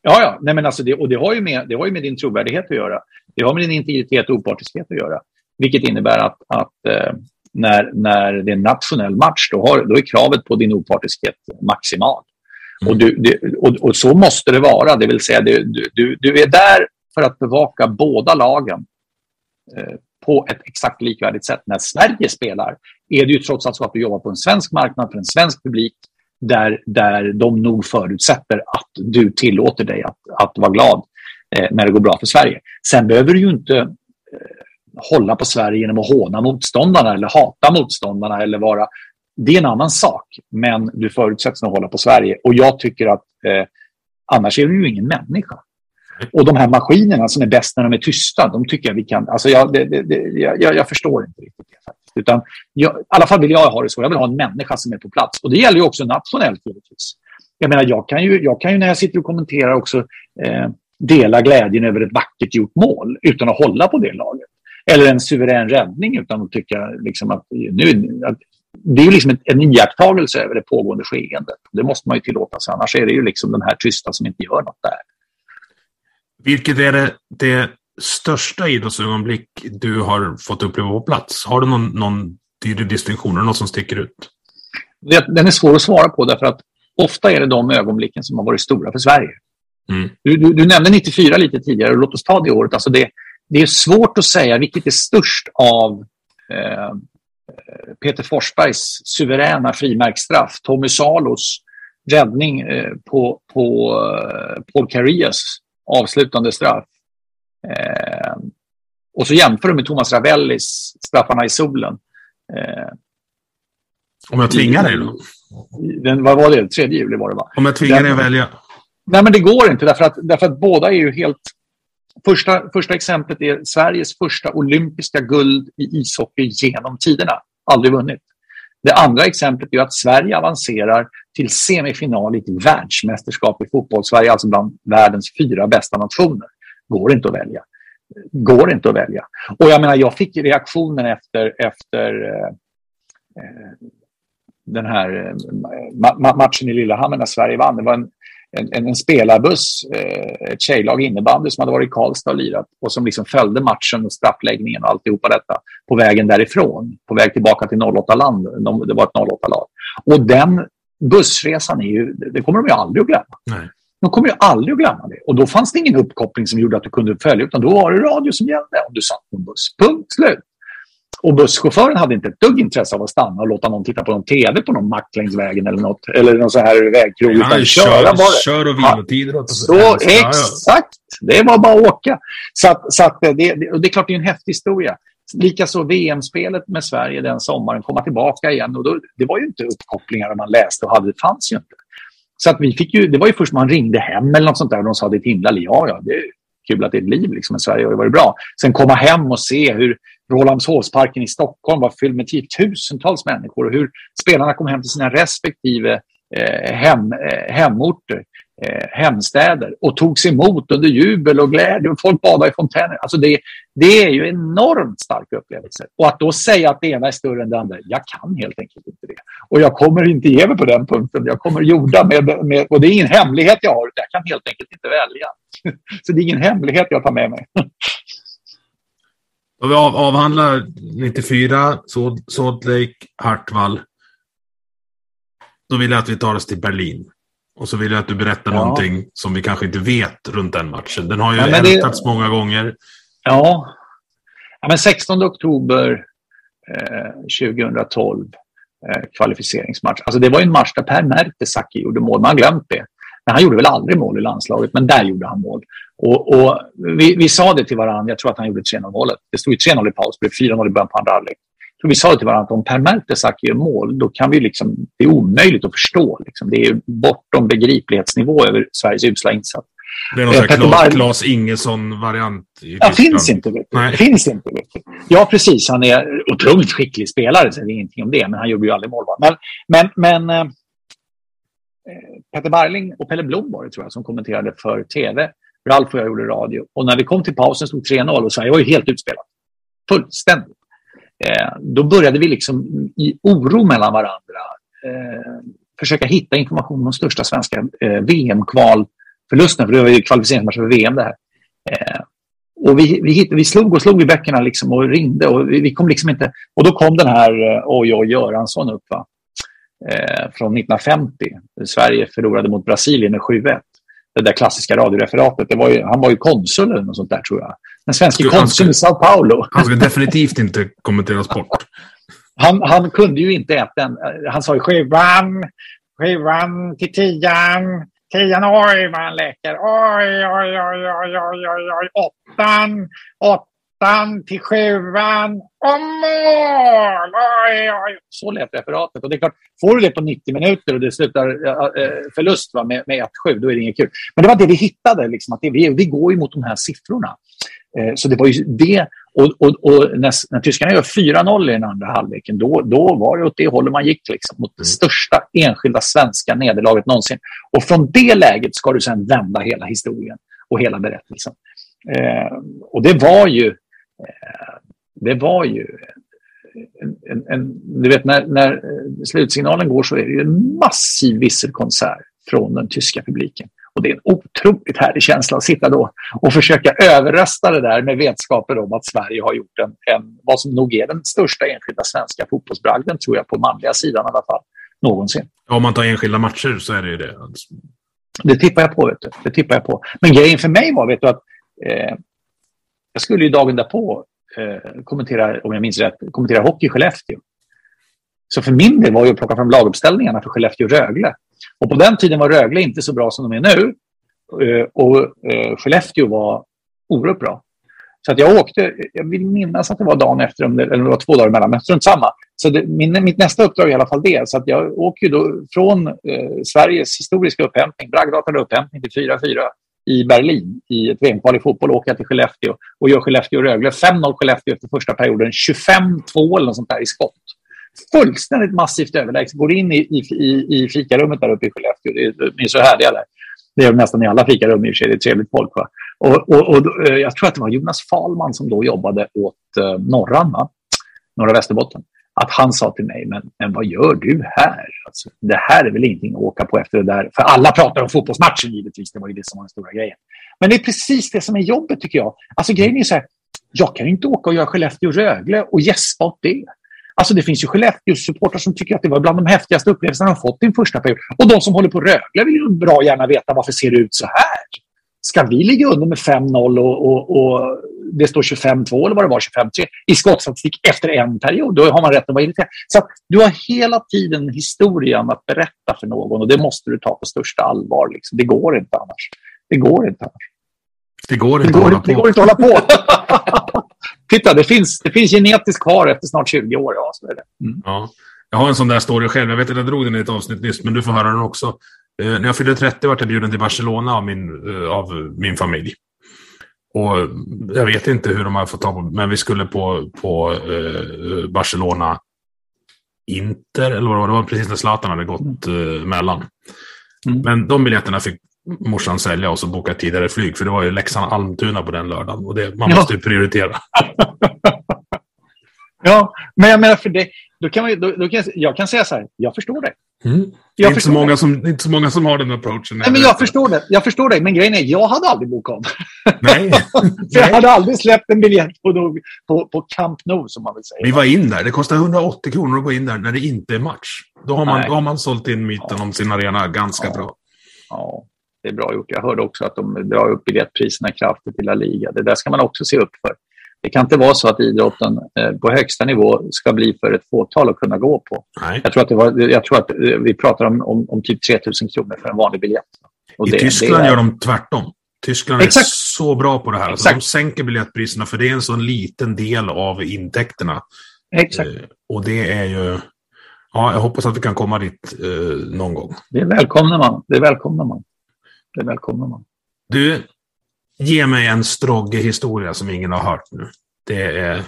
ja, ja. Nej, men alltså det, och det har, ju med, det har ju med din trovärdighet att göra. Det har med din integritet och opartiskhet att göra. Vilket innebär att, att eh, när, när det är en nationell match, då, har, då är kravet på din opartiskhet maximal. Mm. Och, du, det, och, och, så måste det vara, det vill säga du, du, du är där för att bevaka båda lagen eh, på ett exakt likvärdigt sätt. När Sverige spelar är det ju trots allt så att du jobbar på en svensk marknad för en svensk publik där, där de nog förutsätter att du tillåter dig att, att vara glad eh, när det går bra för Sverige. Sen behöver du ju inte eh, hålla på Sverige genom att håna motståndarna eller hata motståndarna eller vara... Det är en annan sak, men du förutsätts nog hålla på Sverige. Och jag tycker att eh, annars är du ju ingen människa. Och de här maskinerna som är bäst när de är tysta, de tycker jag vi kan... Alltså jag, det, det, jag, jag förstår inte riktigt det. Faktiskt. Utan jag, I alla fall vill jag ha det så. Jag vill ha en människa som är på plats. Och det gäller ju också nationellt givetvis. Jag menar, jag kan ju, jag kan ju när jag sitter och kommenterar också eh, dela glädjen över ett vackert gjort mål utan att hålla på det laget. Eller en suverän räddning utan att tycka liksom att, nu, att det är ju liksom en iakttagelse över det pågående skeendet. Det måste man ju tillåta sig, annars är det ju liksom den här tysta som inte gör något där. Vilket är det, det största idrottsögonblick du har fått uppleva på plats? Har du någon, någon tydlig distinktion, något som sticker ut? Den är svår att svara på därför att ofta är det de ögonblicken som har varit stora för Sverige. Mm. Du, du, du, nämnde 94 lite tidigare, låt oss ta det året. Alltså det, det är svårt att säga vilket är störst av eh, Peter Forsbergs suveräna frimärksstraff, Tommy Salos räddning eh, på, på eh, Paul Carias avslutande straff. Eh, och så jämför du med Thomas Ravellis straffarna i solen. Eh, Om jag tvingar dig då? Den, vad var det? 3 juli var det va? Om jag tvingar dig att välja? Nej, men det går inte därför att, därför att båda är ju helt... Första, första exemplet är Sveriges första olympiska guld i ishockey genom tiderna. Aldrig vunnit. Det andra exemplet är att Sverige avancerar till semifinal i ett världsmästerskap i fotboll. Sverige är alltså bland världens fyra bästa nationer. Går inte att välja. Går inte att välja. Och jag menar, jag fick reaktionen efter, efter eh, eh den här eh, ma ma matchen i Lillehammer när Sverige vann. Det var en, en, en spelarbuss, eh, ett tjejlag innebandy som hade varit i Karlstad och lirat och som liksom följde matchen och straffläggningen och alltihopa detta på vägen därifrån, på väg tillbaka till 08-land. De, det var ett 08-lag. Och den bussresan är ju, det kommer de ju aldrig att glömma. Nej. De kommer ju aldrig att glömma det. Och då fanns det ingen uppkoppling som gjorde att du kunde följa, utan då var det radio som gällde om du satt på en buss. Punkt slut. Och busschauffören hade inte ett dugg intresse av att stanna och låta någon titta på någon tv på någon mack längs vägen eller något. Eller någon sån här vägkrog. Ja, utan kör, köra bara. Kör och vilotider. Ja, så, exakt! Det var bara att åka. Så, att, så att det, det, och det är klart det är en häftig historia. Likaså VM-spelet med Sverige den sommaren, komma tillbaka igen. Och då, det var ju inte uppkopplingar man läste och hade, det fanns ju inte. Så att vi fick ju, det var ju först man ringde hem eller något sånt där och de sa det är ett himla liv. Ja, ja, det är kul att det är ett liv liksom, men Sverige har ju varit bra. Sen komma hem och se hur, Rålambshovsparken i Stockholm var fylld med tiotusentals människor och hur spelarna kom hem till sina respektive eh, hem, eh, hemorter, eh, hemstäder och togs emot under jubel och glädje och folk badade i fontäner. Alltså det, det är ju enormt starka upplevelser. Och att då säga att det ena är större än det andra, jag kan helt enkelt inte det. Och jag kommer inte ge mig på den punkten. Jag kommer jorda med, med och det är ingen hemlighet jag har, jag kan helt enkelt inte välja. Så det är ingen hemlighet jag tar med mig. Och vi av, avhandlar 94, Salt Lake, Hartwall. Då vill jag att vi tar oss till Berlin. Och så vill jag att du berättar ja. någonting som vi kanske inte vet runt den matchen. Den har ju ja, ältats det... många gånger. Ja. ja, men 16 oktober eh, 2012, eh, kvalificeringsmatch. Alltså det var en match där Per Mertesacker gjorde mål. Man har glömt det. Men han gjorde väl aldrig mål i landslaget, men där gjorde han mål. Och, och vi, vi, sa det till varandra, jag tror att han gjorde 3-0-målet. Det stod ju 3-0 i paus, det blev 4-0 i början på andra halvlek. Så vi sa det till varandra att om Per Mertesacker gör mål, då kan vi liksom, det är omöjligt att förstå. Liksom. Det är bortom begriplighetsnivå över Sveriges usla insats. Det är någon eh, Klas, Klas Ingesson-variant Ja, finns inte. Du. Finns inte. Ja, precis. Han är otroligt skicklig spelare, så det är ingenting om det. Men han gjorde ju aldrig mål. Men, men, men eh, Eh, Peter Barling och Pelle Blom var det, tror jag, som kommenterade för tv. Ralf och jag gjorde radio. Och när vi kom till pausen stod 3-0 och Sverige var ju helt utspelat. Fullständigt. Eh, då började vi liksom i oro mellan varandra eh, försöka hitta information om de största svenska eh, VM-kvalförlusterna. För det var ju kvalificeringsmatch för VM det här. Eh, och vi, vi, vi slog och slog i böckerna liksom och ringde och vi, vi, kom liksom inte... Och då kom den här eh, Oj, oj, Göransson upp. Va? Eh, från 1950. Sverige förlorade mot Brasilien med 7-1 det där klassiska radioreferatet. Det var ju, han var ju konsul eller något sånt där tror jag. Den svenska konsul i Sao Paulo. Han ska definitivt inte kommenteras bort. Han, han kunde ju inte äta en... Han sa ju sjuan, sjuan till tian, tian, oj vad han läker, oj, oj, oj, oj, oj, oj, oj, åttan, åttan åttan till sjuan och mål! Oj, oj. Så lät referatet. Och det är klart, får du det på 90 minuter och det slutar äh, förlust va, med, med 1-7, då är det inget kul. Men det var det vi hittade, liksom, att det, vi, vi går ju mot de här siffrorna. Eh, så det var ju det. Och, och, och när, när tyskarna gör 4-0 i den andra halvleken, då, då var det åt det hållet man gick. Liksom, mot det mm. största enskilda svenska nederlaget någonsin. Och från det läget ska du sedan vända hela historien och hela berättelsen. Eh, och det var ju det var ju en, en, en, du vet när, när slutsignalen går så är det ju en massiv visselkonsert från den tyska publiken. Och det är en otroligt härlig känsla att sitta då och försöka överrösta det där med vetskapen om att Sverige har gjort en, en vad som nog är den största enskilda svenska fotbollsbragden, tror jag, på manliga sidan i alla fall, någonsin. Om man tar enskilda matcher så är det ju det. Det tippar jag på, vet du. Det tippar jag på. Men grejen för mig var, vet du, att eh, jag skulle ju dagen därpå eh, kommentera, om jag minns rätt, kommentera hockey i Skellefteå. Så för min del var ju att plocka fram laguppställningarna för Skellefteå-Rögle. Och på den tiden var Rögle inte så bra som de är nu. Eh, och eh, Skellefteå var oerhört bra. Så att jag åkte, jag vill minnas att det var dagen efter, eller det var två dagar emellan, men strunt samma. Så det, min, mitt nästa uppdrag är i alla fall det. Så att jag åker då från eh, Sveriges historiska upphämtning, bragdartade upphämtning till 4-4 i Berlin i ett VM-kval i fotboll åker jag till Skellefteå och gör Skellefteå-Rögle. 5-0 Skellefteå efter första perioden, 25-2 eller något sånt där i skott. Fullständigt massivt överlägset. Går in i, i, i fikarummet där uppe i Skellefteå. Det är, de är så härliga där. Det är nästan i alla fikarum i och för sig. Det är trevligt folk. Va? Och, och, och, eh, jag tror att det var Jonas Falman som då jobbade åt eh, Norran, va? Norra Västerbotten att han sa till mig, men, men vad gör du här? Alltså, det här är väl ingenting att åka på efter det där. För alla pratar om fotbollsmatchen givetvis, det var ju det som var den stora grejen. Men det är precis det som är jobbet tycker jag. Alltså grejen är så här, jag kan ju inte åka och göra Skellefteå-Rögle och gäspa åt det. Alltså det finns ju Skellefteå-supportrar som tycker att det var bland de häftigaste upplevelserna de fått i en första period. Och de som håller på Rögle vill ju bra gärna veta varför ser det ut så här. Ska vi ligga under med 5-0 och, och, och det står 25-2 eller vad det var, 25-3 i skottstatistik efter en period. Då har man rätt att vara irriterad. Så du har hela tiden historien att berätta för någon och det måste du ta på största allvar. Liksom. Det går inte annars. Det går inte annars. Det går inte, det går, att, det går inte att hålla på. Titta, det finns, det finns genetiskt kvar efter snart 20 år. Ja, så är det. Mm. Ja. Jag har en sån där story själv. Jag vet att jag drog den i ett avsnitt nyss, men du får höra den också. Eh, när jag fyllde 30 var jag bjuden till Barcelona av min, eh, av min familj. Och jag vet inte hur de har fått tag på, men vi skulle på, på eh, Barcelona Inter, eller vad det var, det var precis när Zlatan hade gått eh, mellan. Mm. Men de biljetterna fick morsan sälja och så boka tidigare flyg, för det var ju Leksand-Almtuna på den lördagen. Och det, man ja. måste ju prioritera. ja, men jag menar för det, då kan man, då, då kan jag, jag, kan säga så här, jag förstår det. Mm. Det, är inte så många som, inte så många som har den approachen. Nej, men jag förstår det. Jag förstår det. Men grejen är, jag hade aldrig bokat om. Nej. jag hade aldrig släppt en biljett på, på, på Camp Nou, som man vill säga. Vi var in där. Det kostar 180 kronor att gå in där när det inte är match. Då har man, då har man sålt in myten ja. om sin arena ganska ja. bra. Ja, det är bra gjort. Jag hörde också att de drar upp biljettpriserna kraftigt i La Liga. Det där ska man också se upp för. Det kan inte vara så att idrotten eh, på högsta nivå ska bli för ett fåtal att kunna gå på. Nej. Jag, tror att det var, jag tror att eh, vi pratar om, om, om typ 3 000 kronor för en vanlig biljett. Och I det, Tyskland det är... gör de tvärtom. Tyskland Exakt. är så bra på det här. Alltså, de sänker biljettpriserna för det är en så liten del av intäkterna. Exakt. Eh, och det är ju... Ja, jag hoppas att vi kan komma dit eh, någon gång. Det välkomnar man. Det välkomnar man. Det välkomnar man. Du, Ge mig en Strogge-historia som ingen har hört nu. Det är...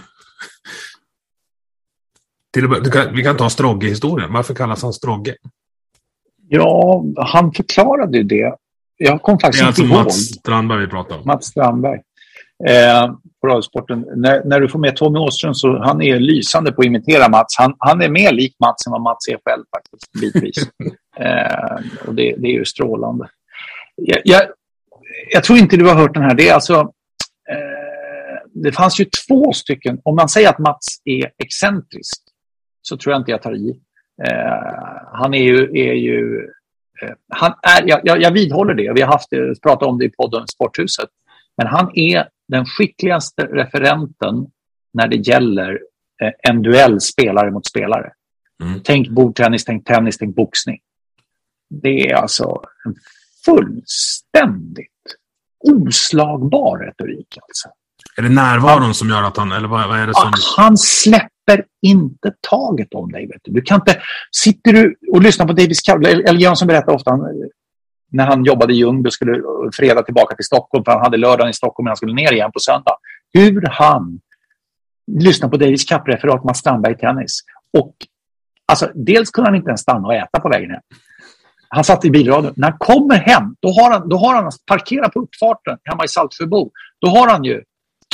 Till kan, vi kan ta Strogge-historien. Varför kallas han Strogge? Ja, han förklarade ju det. Jag kom faktiskt det är alltså Mats Strandberg vi pratar om. Mats Strandberg. Eh, på Radiosporten. När, när, du får med Tommy Åström så han är lysande på att imitera Mats. Han, han är mer lik Mats än vad Mats är själv faktiskt, bitvis. eh, och det, det, är ju strålande. Jag, jag, jag tror inte du har hört den här. Det är alltså... Eh, det fanns ju två stycken. Om man säger att Mats är excentrisk så tror jag inte jag tar i. Eh, han är ju... Är ju eh, han är, jag, jag, vidhåller det. Vi har haft det, pratat om det i podden Sporthuset. Men han är den skickligaste referenten när det gäller eh, en duell spelare mot spelare. Mm. Tänk bordtennis, tänk tennis, tänk boxning. Det är alltså en fullständigt oslagbar retorik. Alltså. Är det närvaron han, som gör att han... Eller vad, vad är det som... Han släpper inte taget om dig. Vet du. du kan inte... Sitter du och lyssnar på Davis Cowley, eller Jönsson berättar ofta han, när han jobbade i Ljungby och skulle fredag tillbaka till Stockholm, för han hade lördagen i Stockholm men han skulle ner igen på söndag. Hur han lyssnar på Davis Cup-referat med Strandberg i tennis. Och alltså, dels kunde han inte ens stanna och äta på vägen hem. Han satt i bilradion. När han kommer hem, då har han, då har han parkerat på uppfarten hemma i Saltsjöbo. Då har han ju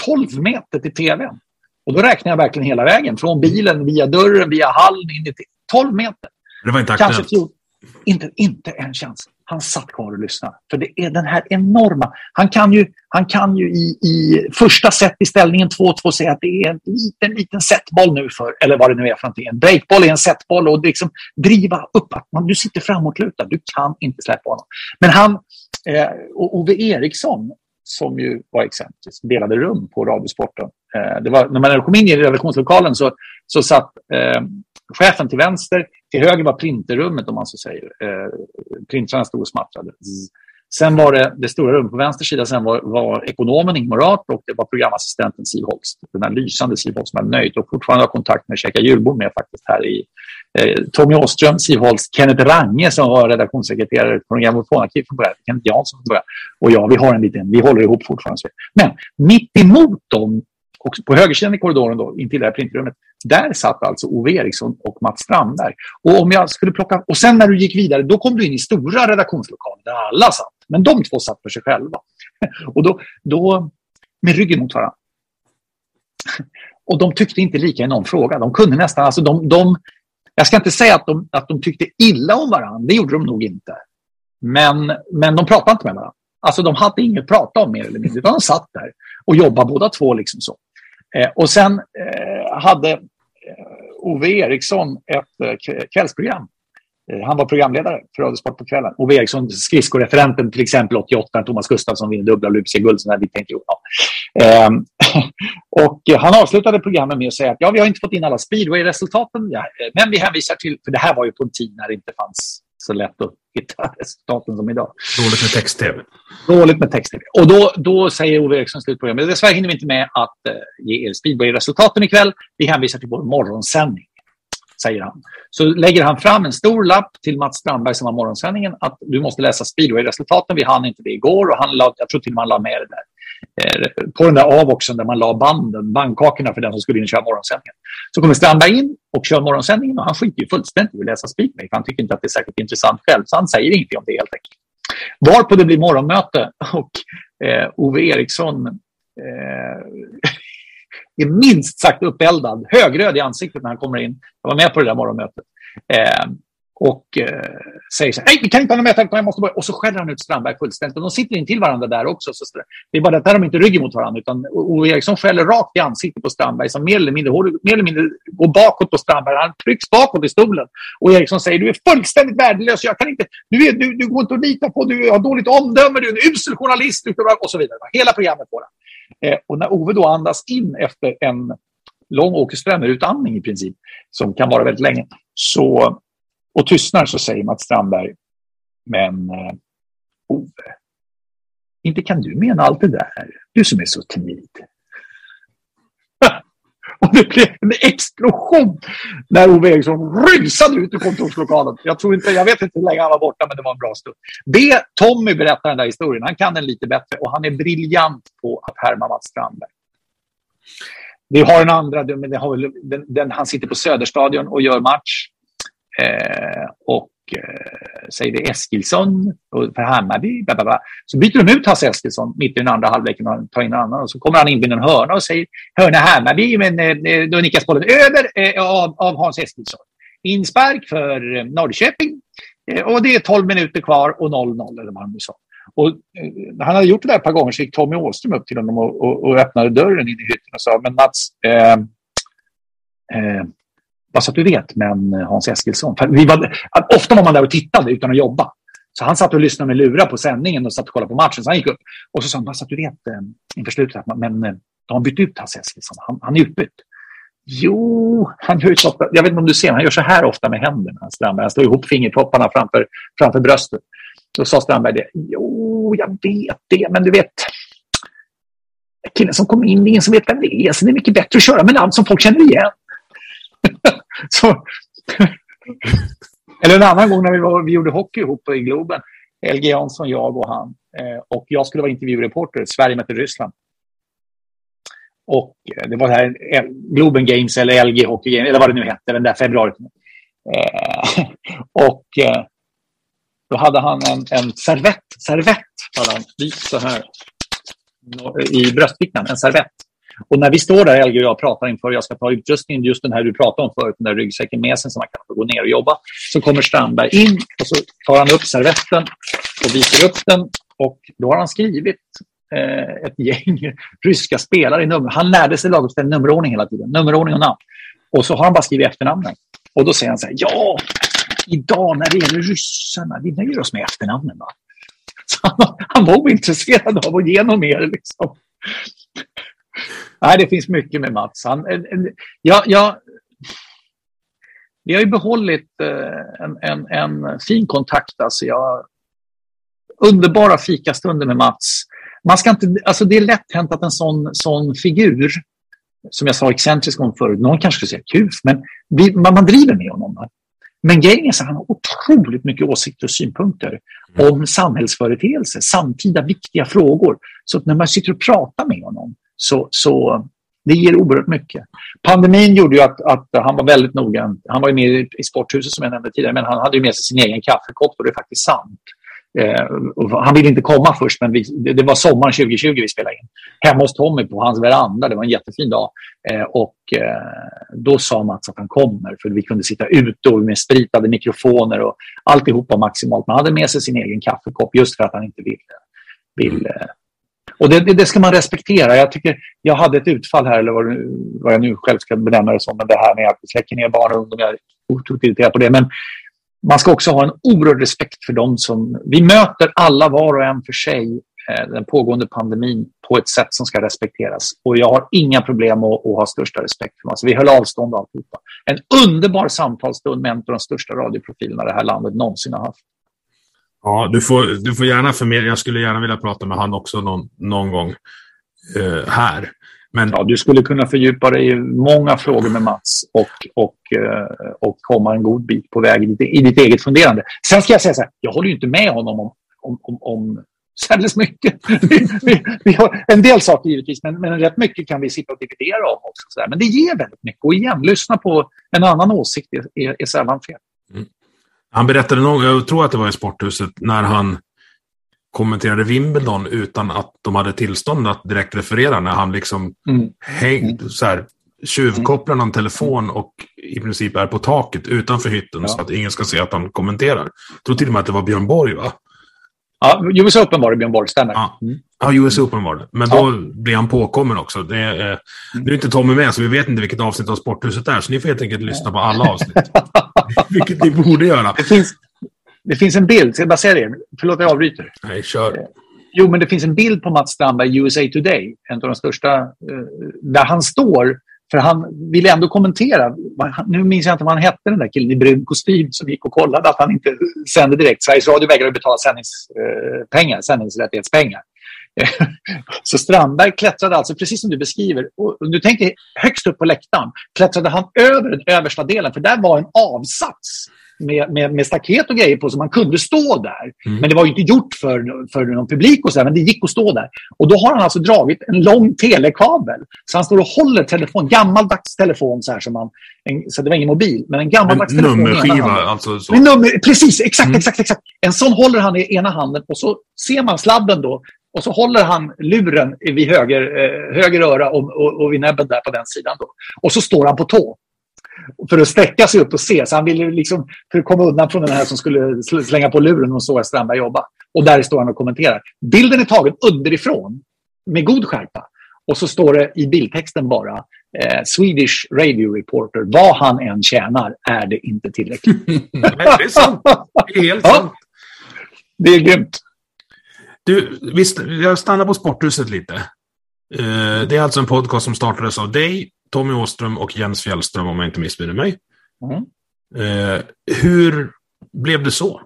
12 meter till tvn. Och då räknar jag verkligen hela vägen. Från bilen, via dörren, via hallen, in till 12 meter. Det var inte aktuellt? Kanske inte, inte en chans. Han satt kvar och lyssnade. För det är den här enorma... Han kan ju, han kan ju i, i första set i ställningen 2-2 säga att det är en liten, liten setboll nu för, eller vad det nu är för någonting. En breakboll är en setboll och liksom driva upp att man, du sitter framåtlutad. Du kan inte släppa honom. Men han, eh, och Ove Eriksson, som ju var exempelvis delade rum på Radiosporten. Eh, det var, när man kom in i redaktionslokalen så, så satt eh, chefen till vänster, till höger var printerrummet om man så säger. Eh, printrarna stod och smattrade. Sen var det det stora rummet på vänster sida, sen var, var ekonomen Ingmar Rath och det var programassistenten Siv Holst. Den här lysande Siv Holst som jag nöjt och fortfarande har kontakt med och käkar julbord med faktiskt här i eh, Tommy Åström, Siv Holst, Kenneth Range som var redaktionssekreterare på Grammofonarkivet från början, Kenneth Jansson från början och jag, vi har en liten, vi håller ihop fortfarande. Men mitt emot dem och på högersidan i korridoren, då, intill det här printrummet, där satt alltså Ove Eriksson och Mats Strandberg. Och, om jag skulle plocka, och sen när du gick vidare, då kom du in i stora redaktionslokalen där alla satt. Men de två satt för sig själva. Och då, då med ryggen mot varandra. Och de tyckte inte lika i någon fråga. De kunde nästan, alltså de, de jag ska inte säga att de, att de tyckte illa om varandra, det gjorde de nog inte. Men, men de pratade inte med varandra. Alltså de hade inget att prata om mer eller mindre, utan de satt där och jobbade båda två. liksom så. Eh, och sen eh, hade eh, Ove Eriksson ett eh, kvällsprogram. Eh, han var programledare för Radiosport på kvällen. Ove Eriksson, skridskoreferenten till exempel 88 när Thomas Gustafsson vinner dubbla olympiska guld. Vi tänkte, ja. Ehm, och han avslutade programmet med att säga att ja, vi har inte fått in alla speedway-resultaten, ja, men vi hänvisar till, för det här var ju på en tid när det inte fanns så lätt att hitta resultaten som idag. Dåligt med text-tv. Dåligt med text-tv. Och då, då säger Ove Eriksson slutprogrammet, dessvärre hinner vi inte med att uh, ge er speedway-resultaten ikväll. Vi hänvisar till vår morgonsändning, säger han. Så lägger han fram en stor lapp till Mats Strandberg som har morgonsändningen att du måste läsa speedway-resultaten. Vi hann inte det igår och han la, jag tror till och med han la med det där. Eh, på den där avoxen där man la banden, bandkakorna för den som skulle in och köra morgonsändningen. Så kommer Strandberg in och kör morgonsändningen och han skiter ju fullständigt i att läsa Speakmake. Han tycker inte att det är särskilt intressant själv, så han säger ingenting om det helt enkelt. Varpå det blir morgonmöte och eh, Ove Eriksson eh, är minst sagt uppeldad, högröd i ansiktet när han kommer in. Jag var med på det där morgonmötet. Eh, och eh, säger så här, nej vi kan inte ha med, jag måste börja. Och så skäller han ut Strandberg fullständigt. Och de sitter in till varandra där också. Så det är bara att där de inte ryggen mot varandra, utan Ove Eriksson skäller rakt i ansiktet på Strandberg som mer eller mindre, mer eller mindre går bakåt på Strandberg. Han trycks bakåt i stolen. Och Eriksson säger, du är fullständigt värdelös, jag kan inte, du, är, du, du går inte att lita på, du har dåligt omdöme, du är en usel journalist och så vidare. Hela programmet på det. Eh, och när Ove då andas in efter en lång Åke Strömmer-utandning i princip, som kan vara väldigt länge, så och tystnar så säger Mats Strandberg, men eh, Ove, inte kan du mena allt det där, du som är så timid. och det blev en explosion när Ove Eriksson rusade ut ur kontorslokalen. Jag, tror inte, jag vet inte hur länge han var borta, men det var en bra stund. Be Tommy berätta den där historien. Han kan den lite bättre och han är briljant på att härma Mats Strandberg. Vi har en andra, men har, den, den, han sitter på Söderstadion och gör match. Eh, och eh, säger det Eskilsson för Hammarby. Blablabla. Så byter de ut Hasse Eskilsson mitt i den andra halvleken och tar in en annan. Och så kommer han in vid en hörna och säger hörna Hammarby, men eh, eh då nickas bollen över eh, av, av Hans Eskilsson. Inspark för eh, Norrköping. Eh, och det är 12 minuter kvar och 0-0 eller vad han nu sa. Och, när han hade gjort det där ett par gånger så gick Tommy Åström upp till honom och, och, och öppnade dörren in i hytten och sa, men Mats, eh, eh, bara så att du vet, men eh, Hans Eskilsson. För vi var, ofta var man där och tittade utan att jobba. Så han satt och lyssnade med lurar på sändningen och satt och kollade på matchen. Så han gick upp och så sa han, bara så att du vet eh, inför slutet, men eh, de har bytt ut Hans Eskilsson. Han, han är utbytt. Jo, han gör så ofta, jag vet inte om du ser, han gör så här ofta med händerna, Strandberg. Han slår ihop fingertopparna framför, framför bröstet. Då sa Strandberg det. Jo, jag vet det, men du vet, killen som kom in, det är ingen som vet vem det är, så det är mycket bättre att köra med namn som folk känner igen. Så, eller en annan gång när vi, var, vi gjorde hockey ihop i Globen. LG Jansson, jag och han. Eh, och jag skulle vara intervjureporter. Sverige mötte Ryssland. Och eh, det var det här eh, Globen Games eller LG Hockey Games, eller vad det nu hette, den där februari. Eh, och eh, då hade han en, en servett, servett hade han, så här i bröstfickan, en servett. Och när vi står där, Helge och jag, pratar inför jag ska ta utrustningen, just den här du pratade om förut, den där ryggsäcken med sig som man kan få gå ner och jobba, så kommer Strandberg in och så tar han upp servetten och visar upp den och då har han skrivit eh, ett gäng ryska spelare i nummer. Han lärde sig laguppställning nummerordning hela tiden, nummerordning och namn. Och så har han bara skrivit efternamnen. Och då säger han så här, ja, idag när det gäller ryssarna, vi nöjer oss med efternamnen. Va? Så han, han var ointresserad av att ge något mer. Liksom. Nej, det finns mycket med Mats. Han, ja, ja, vi har ju behållit eh, en, en, en fin kontakt. Alltså jag, underbara fikastunder med Mats. Man ska inte, alltså det är lätt hänt att en sån, sån figur, som jag sa excentrisk om förut, någon kanske skulle säga kuf, men vi, man, man driver med honom. Men grejen är att han har otroligt mycket åsikter och synpunkter mm. om samhällsföreteelser, samtida viktiga frågor. Så när man sitter och pratar med honom så, så det ger oerhört mycket. Pandemin gjorde ju att, att han var väldigt noga. Han var ju med i sporthuset som jag nämnde tidigare, men han hade ju med sig sin egen kaffekopp och det är faktiskt sant. Eh, han ville inte komma först, men vi, det, det, var sommaren 2020 vi spelade in. Hemma hos Tommy på hans veranda. Det var en jättefin dag. Eh, och eh, då sa Mats att han kommer, för vi kunde sitta ute och med spritade mikrofoner och alltihopa maximalt. Man hade med sig sin egen kaffekopp just för att han inte ville, ville och det, det, det, ska man respektera. Jag tycker, jag hade ett utfall här, eller vad, vad jag nu själv ska benämna det som, men det här med att vi släcker ner barn och ungdomar, jag är otroligt irriterad på det. Men man ska också ha en oerhörd respekt för dem som... Vi möter alla var och en för sig eh, den pågående pandemin på ett sätt som ska respekteras. Och jag har inga problem att, att ha största respekt för dem. Alltså, vi höll avstånd och alltihopa. En underbar samtalsstund med en av de största radioprofilerna det här landet någonsin har haft. Ja, du får, du får gärna förmedla. Jag skulle gärna vilja prata med han också någon, någon gång eh, här. Men... Ja, du skulle kunna fördjupa dig i många frågor med Mats och, och, eh, och komma en god bit på väg i ditt, i ditt eget funderande. Sen ska jag säga så här, jag håller ju inte med honom om, om, om, om särdeles mycket. vi, vi, vi, har en del saker givetvis, men, men rätt mycket kan vi sitta och dividera om också. Så Men det ger väldigt mycket. Och igen, lyssna på en annan åsikt är, är, är sällan fel. Mm. Han berättade någon, jag tror att det var i Sporthuset, när han kommenterade Wimbledon utan att de hade tillstånd att direkt referera när han liksom mm. häng, mm. så här, tjuvkopplar någon telefon och i princip är på taket utanför hytten ja. så att ingen ska se att han kommenterar. Jag tror till och med att det var Björn Borg va? Ja, US Open var det Björn Borg, stämmer. Ja, mm. ja US Open var det. Men då ja. blir han påkommen också. Det är, mm. Nu är inte Tommy med, så vi vet inte vilket avsnitt av Sporthuset är. Så ni får helt enkelt lyssna på alla avsnitt. vilket ni borde göra. Det finns, det finns en bild, ska jag bara säga det? Förlåt, jag avbryter. Nej, kör. Eh, jo, men det finns en bild på Mats Strandberg i USA Today, en av de största, eh, där han står för han ville ändå kommentera. Nu minns jag inte vad han hette, den där killen i brun kostym som gick och kollade att han inte sände direkt. Sveriges Radio vägrade betala sändningspengar, eh, sändningsrättighetspengar. Så Strandberg klättrade alltså, precis som du beskriver, och du tänker högst upp på läktaren, klättrade han över den översta delen, för där var en avsats med, med, med staket och grejer på så man kunde stå där. Mm. Men det var inte gjort för, för någon publik och så, men det gick att stå där. Och då har han alltså dragit en lång telekabel. Så han står och håller telefon, gammaldags telefon så här som man, en, så det var ingen mobil, men en gammaldags en telefon. Nummerskiva alltså? Så. Nummer, precis, exakt, mm. exakt, exakt. En sån håller han i ena handen och så ser man sladden då och så håller han luren vid höger, eh, höger öra och, och, och vid näbben där på den sidan. Då. Och så står han på tå för att sträcka sig upp och se. Så han ville liksom, för att komma undan från den här som skulle slänga på luren och såg Strandberg jobba. Och där står han och kommenterar. Bilden är tagen underifrån med god skärpa. Och så står det i bildtexten bara eh, Swedish Radio Reporter. Vad han än tjänar är det inte tillräckligt. Nej, det är sant. Det är helt ja. sant. Det är grymt. Du, visst, jag stannar på Sporthuset lite. Eh, det är alltså en podcast som startades av dig Tommy Åström och Jens Fjällström om jag inte missminner mig. Mm. Eh, hur blev det så?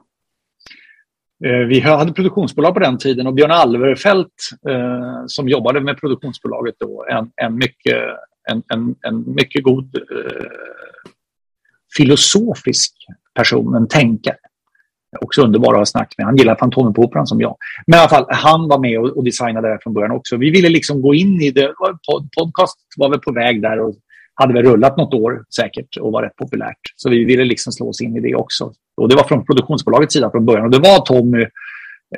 Eh, vi hade produktionsbolag på den tiden och Björn Alverfelt eh, som jobbade med produktionsbolaget då, en, en, mycket, en, en, en mycket god eh, filosofisk person, en tänkare. Också underbar att ha snack med. Han gillar Fantomen på Operan som jag. Men i alla fall, han var med och, och designade det från början också. Vi ville liksom gå in i det. Pod, podcast var väl på väg där och hade väl rullat något år säkert och var rätt populärt. Så vi ville liksom slå oss in i det också. Och det var från produktionsbolagets sida från början. Och det var Tommy,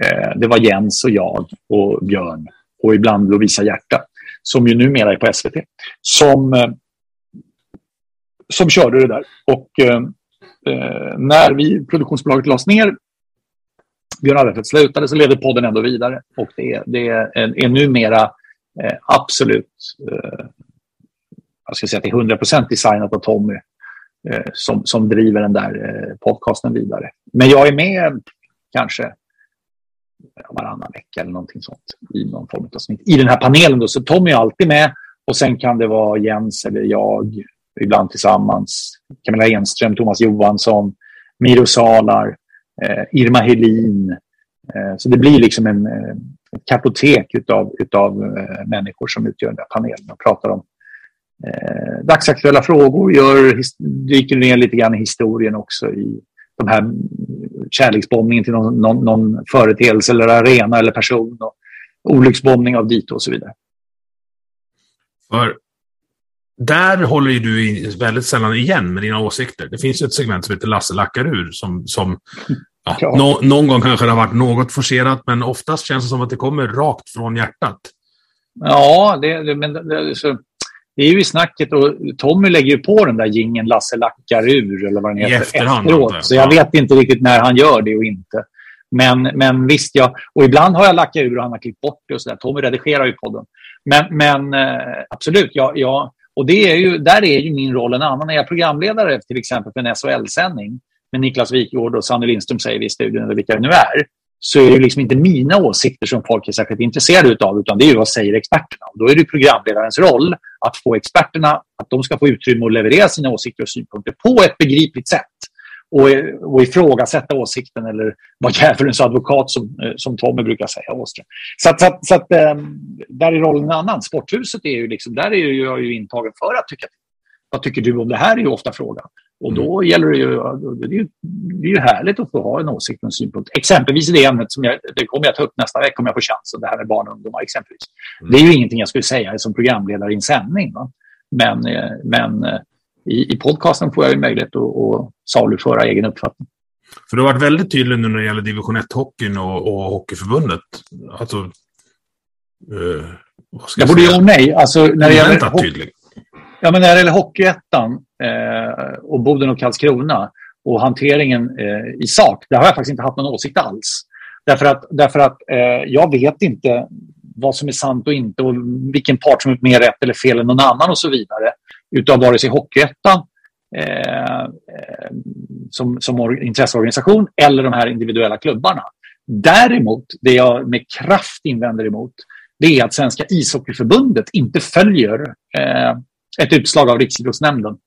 eh, det var Jens och jag och Björn och ibland Lovisa Hjärta som ju numera är på SVT, som, eh, som körde det där. Och eh, eh, när vi, produktionsbolaget lades ner, Björn Arvefelt slutade, så levde podden ändå vidare. Och det, det är, är numera eh, absolut, eh, jag ska säga till 100 procent designat av Tommy eh, som, som driver den där eh, podcasten vidare. Men jag är med kanske varannan vecka eller någonting sånt i någon form av snitt. I den här panelen då, så Tommy är alltid med och sen kan det vara Jens eller jag ibland tillsammans. Camilla Enström, Thomas Johansson, Miro Salar, eh, Irma Helin. Eh, så det blir liksom en, eh, ett kartotek utav, utav eh, människor som utgör den här panelen och pratar om eh, dagsaktuella frågor, gör, dyker ner lite grann i historien också i de här mm, kärleksbombningen till någon, någon, någon företeelse eller arena eller person och olycksbombning av dito och så vidare. För där håller ju du väldigt sällan igen med dina åsikter. Det finns ju ett segment som heter Lasse lackar ur som, som ja, ja. No, någon gång kanske det har varit något forcerat, men oftast känns det som att det kommer rakt från hjärtat. Ja, det, det men det, så, det är ju i snacket och Tommy lägger ju på den där gingen Lasse lackar ur eller vad den heter I efterhand, efteråt. Så jag ja. vet inte riktigt när han gör det och inte. Men, men visst, ja. Och ibland har jag lackat ur och han har klippt bort det och så där. Tommy redigerar ju podden. Men, men eh, absolut, jag, jag, och det är ju, där är ju min roll en annan. När jag är programledare till exempel för en SHL-sändning med Niklas Wikgård och Sanny Lindström säger vi i studion, eller vilka det nu är, så är det liksom inte mina åsikter som folk är särskilt intresserade av, utan det är ju vad säger experterna. Och då är det programledarens roll att få experterna, att de ska få utrymme att leverera sina åsikter och synpunkter på ett begripligt sätt och, och ifrågasätta åsikten eller vara djävulens advokat som, eh, som Tommy brukar säga, Åström. Så, att, så, att, så att, ehm, där är rollen en annan. Sporthuset är ju liksom, där är jag ju intagen för att tycka till. Vad tycker du om det här är ju ofta frågan. Och då mm. gäller det ju, det är ju, det är ju härligt att få ha en åsikt och en synpunkt. Exempelvis i det ämnet som jag, det kommer jag ta upp nästa vecka om jag får chansen, det här med barn och ungdomar exempelvis. Mm. Det är ju ingenting jag skulle säga som programledare i en sändning. Va? Men, eh, men eh, i, i podcasten får jag ju möjlighet att, att saluföra egen uppfattning. För du har varit väldigt tydlig nu när det gäller division 1-hockeyn och, och Hockeyförbundet. Alltså, eh, vad ska jag, jag borde säga? nej. Alltså, när det gäller, tydlig. Ja, men när det gäller Hockeyettan eh, och Boden och Karlskrona och hanteringen eh, i sak, där har jag faktiskt inte haft någon åsikt alls. Därför att, därför att eh, jag vet inte vad som är sant och inte och vilken part som är mer rätt eller fel än någon annan och så vidare. Utav vare sig Hockeyettan eh, eh som, som intresseorganisation eller de här individuella klubbarna. Däremot, det jag med kraft invänder emot, det är att Svenska ishockeyförbundet inte följer eh, ett utslag av Riksidrottsnämnden.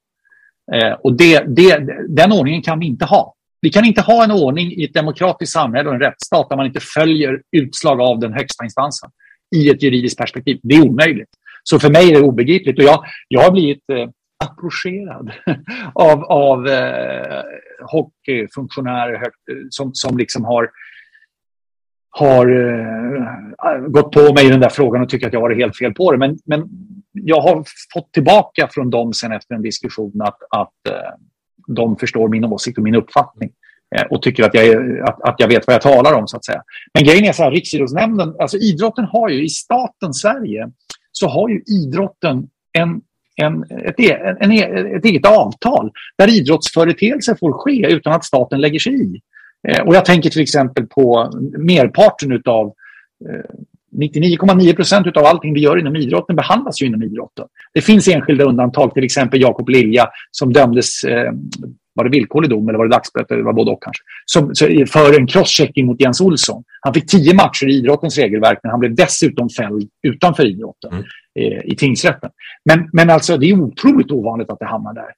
Eh, och det, det, den ordningen kan vi inte ha. Vi kan inte ha en ordning i ett demokratiskt samhälle och en rättsstat där man inte följer utslag av den högsta instansen i ett juridiskt perspektiv. Det är omöjligt. Så för mig är det obegripligt. Och jag, jag har blivit eh, approcherad av, av eh, hockeyfunktionärer som, som liksom har har eh, gått på mig i den där frågan och tycker att jag har helt fel på det. Men, men jag har fått tillbaka från dem sen efter en diskussion att, att eh, de förstår min åsikt och min uppfattning eh, och tycker att jag, att, att jag vet vad jag talar om. så att säga. Men grejen är så här, Riksidrottsnämnden, alltså idrotten har ju i staten Sverige så har ju idrotten en en, ett, e-, en, ett eget avtal där idrottsföreteelser får ske utan att staten lägger sig i. Eh, och jag tänker till exempel på merparten av 99,9 eh, procent av allting vi gör inom idrotten behandlas ju inom idrotten. Det finns enskilda undantag, till exempel Jakob Lilja som dömdes, eh, var det villkorlig dom eller var det dagsböter, det var både och kanske, som, för en crosschecking mot Jens Olsson. Han fick tio matcher i idrottens regelverk men han blev dessutom fälld utanför idrotten mm. eh, i tingsrätten. Men, men alltså det är otroligt ovanligt att det hamnar där.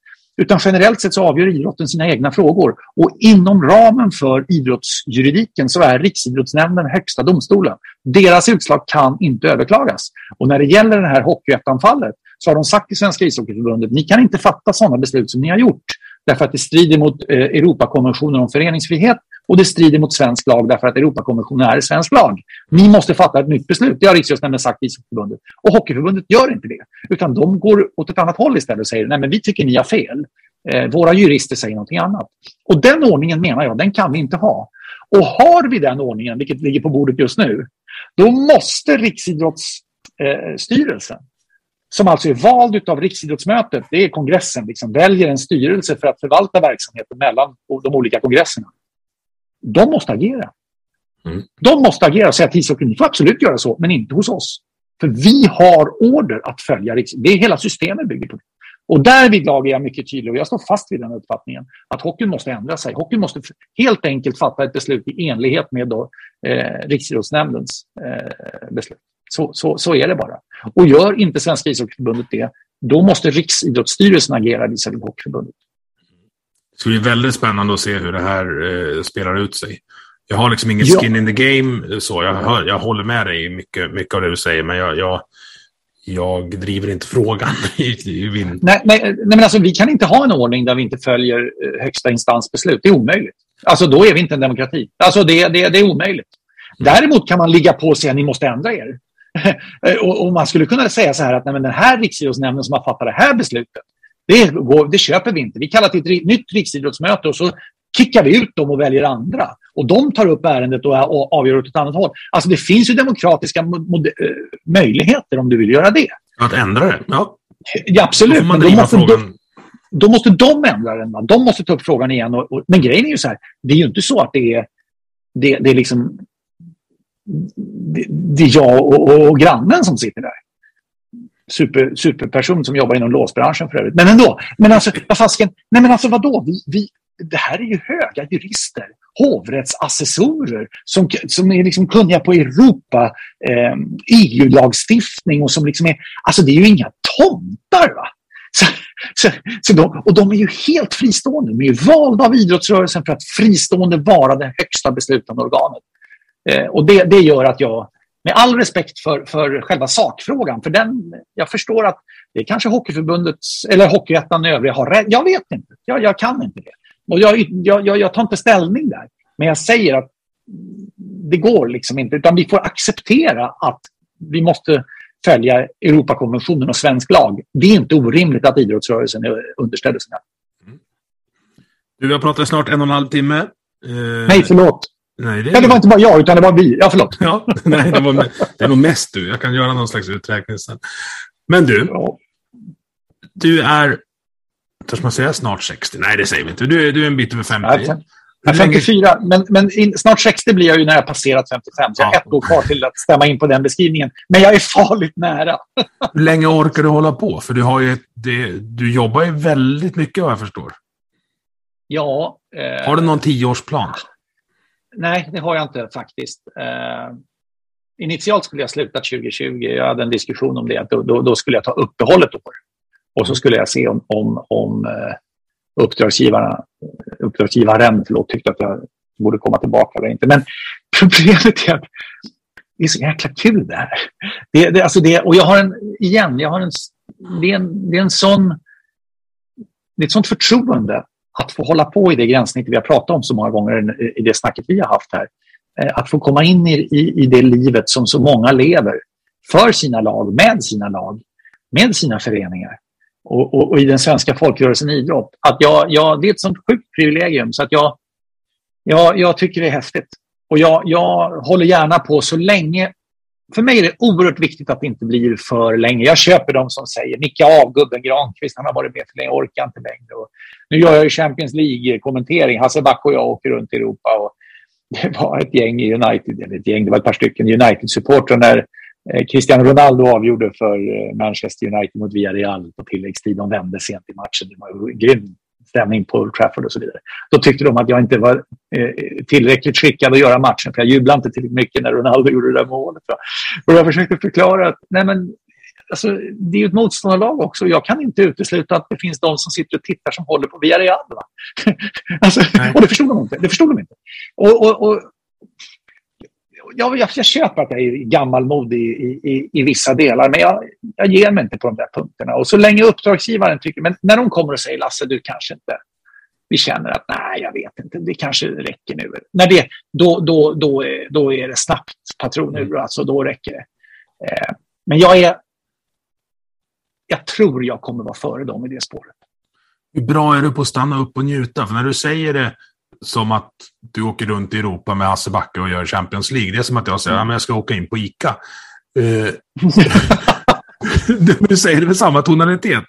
Utan generellt sett så avgör idrotten sina egna frågor. Och inom ramen för idrottsjuridiken så är Riksidrottsnämnden högsta domstolen. Deras utslag kan inte överklagas. Och när det gäller det här Hockeyettan-fallet så har de sagt till Svenska ishockeyförbundet, ni kan inte fatta sådana beslut som ni har gjort. Därför att det strider mot eh, Europakonventionen om föreningsfrihet och det strider mot svensk lag därför att Europakonventionen är svensk lag. Ni måste fatta ett nytt beslut. Det har Riksidrottsnämnden sagt till ishockeyförbundet. Och Hockeyförbundet gör inte det. Utan de går åt ett annat håll istället och säger nej men vi tycker ni har fel. Eh, våra jurister säger någonting annat. Och den ordningen menar jag, den kan vi inte ha. Och har vi den ordningen, vilket ligger på bordet just nu, då måste Riksidrottsstyrelsen eh, som alltså är vald av Riksidrottsmötet, det är kongressen, liksom, väljer en styrelse för att förvalta verksamheten mellan de olika kongresserna. De måste agera. Mm. De måste agera och säga till ishockeyn, ni får absolut göra så, men inte hos oss. För vi har order att följa Det är hela systemet bygger på det. Och därvidlag är jag mycket tydlig och jag står fast vid den uppfattningen att hockeyn måste ändra sig. Hockeyn måste helt enkelt fatta ett beslut i enlighet med då, eh, Riksidrottsnämndens eh, beslut. Så, så, så är det bara. Och gör inte Svenska ishockeyförbundet det, då måste Riksidrottsstyrelsen agera visavi Hockeyförbundet. Det ska bli väldigt spännande att se hur det här eh, spelar ut sig. Jag har liksom ingen skin in the game. Så jag, hör, jag håller med dig i mycket, mycket av det du säger, men jag, jag, jag driver inte frågan i, i min... Nej, nej, nej, men alltså, vi kan inte ha en ordning där vi inte följer eh, högsta instans beslut. Det är omöjligt. Alltså, då är vi inte en demokrati. Alltså, det, det, det är omöjligt. Däremot kan man ligga på och säga att ni måste ändra er. och, och, man skulle kunna säga så här att nej, men den här riksidrottsnämnden som har fattat det här beslutet, det, det köper vi inte. Vi kallar till ett nytt riksidrottsmöte och så kickar vi ut dem och väljer andra. Och de tar upp ärendet och avgör åt ett annat håll. Alltså det finns ju demokratiska eh, möjligheter om du vill göra det. Att ändra det? Ja, ja absolut. Då måste, då, då måste de ändra den. De måste ta upp frågan igen. Och, och, men grejen är ju så här, det är ju inte så att det är, det, det är liksom det, det är jag och, och, och grannen som sitter där super, superperson som jobbar inom låsbranschen för övrigt. Men ändå. Men alltså, vad fasken, nej men alltså vadå? Vi, vi, det här är ju höga jurister, hovrättsassessorer som, som är liksom kunniga på Europa, eh, EU-lagstiftning och som liksom är, alltså det är ju inga tomtar va? Så, så, så de, och de är ju helt fristående. De är ju valda av idrottsrörelsen för att fristående vara det högsta beslutande organet. Eh, och det, det gör att jag med all respekt för, för själva sakfrågan, för den, jag förstår att Det är kanske Hockeyförbundets, eller Hockeyettan övriga har rätt. Jag vet inte. Jag, jag kan inte det. Och jag, jag, jag, jag tar inte ställning där. Men jag säger att det går liksom inte. Utan vi får acceptera att vi måste följa Europakonventionen och svensk lag. Det är inte orimligt att idrottsrörelsen är underställd mm. Du, vi har pratat snart en och en halv timme. Eh... Nej, förlåt. Nej, det... Ja, det var inte bara jag, utan det var vi. Ja, förlåt. Ja, nej, det, var, det är nog mest du. Jag kan göra någon slags uträkning sen. Men du, ja. du är, törs man säga snart 60? Nej, det säger vi inte. Du är, du är en bit över 50. Ja, jag är 54, men, men in, snart 60 blir jag ju när jag passerat 55. Så jag har ett år kvar till att stämma in på den beskrivningen. Men jag är farligt nära. Hur länge orkar du hålla på? För du, har ju, det, du jobbar ju väldigt mycket vad jag förstår. Ja. Eh, har du någon tioårsplan? Nej, det har jag inte faktiskt. Eh, initialt skulle jag sluta 2020. Jag hade en diskussion om det. Då, då, då skulle jag ta uppehåll ett år. Och så skulle jag se om, om, om eh, uppdragsgivarna, uppdragsgivaren förlåt, tyckte att jag borde komma tillbaka eller inte. Men problemet är att det är så jäkla kul det här. Det, det, alltså det, och jag har en, igen, jag har en, det, är en, det är en sån, det är ett sånt förtroende att få hålla på i det gränssnitt vi har pratat om så många gånger i det snacket vi har haft här. Eh, att få komma in i, i, i det livet som så många lever för sina lag, med sina lag, med sina föreningar och, och, och i den svenska folkrörelsen idrott. Att jag, jag, det är ett sånt sjukt privilegium så att jag, jag, jag tycker det är häftigt. Och jag, jag håller gärna på så länge för mig är det oerhört viktigt att det inte blir för länge. Jag köper de som säger nicka av gubben Granqvist, han har varit med för länge, jag orkar inte längre. Och nu gör jag ju Champions League-kommentering. Hasse Back och jag åker runt i Europa. Och det var ett gäng i United, eller ett gäng, det var ett par stycken United-supportrar när Cristiano Ronaldo avgjorde för eh, Manchester United mot Villarreal på tilläggstid. De vände sent i matchen. Det var grym stämning på Old Trafford och så vidare. Då tyckte de att jag inte var eh, tillräckligt skickad att göra matchen, för jag jublade inte tillräckligt mycket när Ronaldo gjorde det där målet. Och jag försökte förklara att nej men, alltså, det är ju ett motståndarlag också. Jag kan inte utesluta att det finns de som sitter och tittar som håller på Villarreal. alltså, och det förstod de inte. Det förstod de inte. Och, och, och jag, jag, jag, köper att jag är gammalmodig i, i, i, vissa delar, men jag, jag ger mig inte på de där punkterna. Och så länge uppdragsgivaren tycker, men när de kommer och säger Lasse, du kanske inte, vi känner att nej, jag vet inte, det kanske räcker nu. När det, då, då, då, är, då är det snabbt patron ur, alltså då räcker det. Eh, men jag är, jag tror jag kommer vara före dem i det spåret. Hur bra är du på att stanna upp och njuta? För när du säger det som att du åker runt i Europa med Hasse Backe och gör Champions League. Det är som att jag säger att mm. jag ska åka in på ICA. Uh, du säger det med samma tonalitet.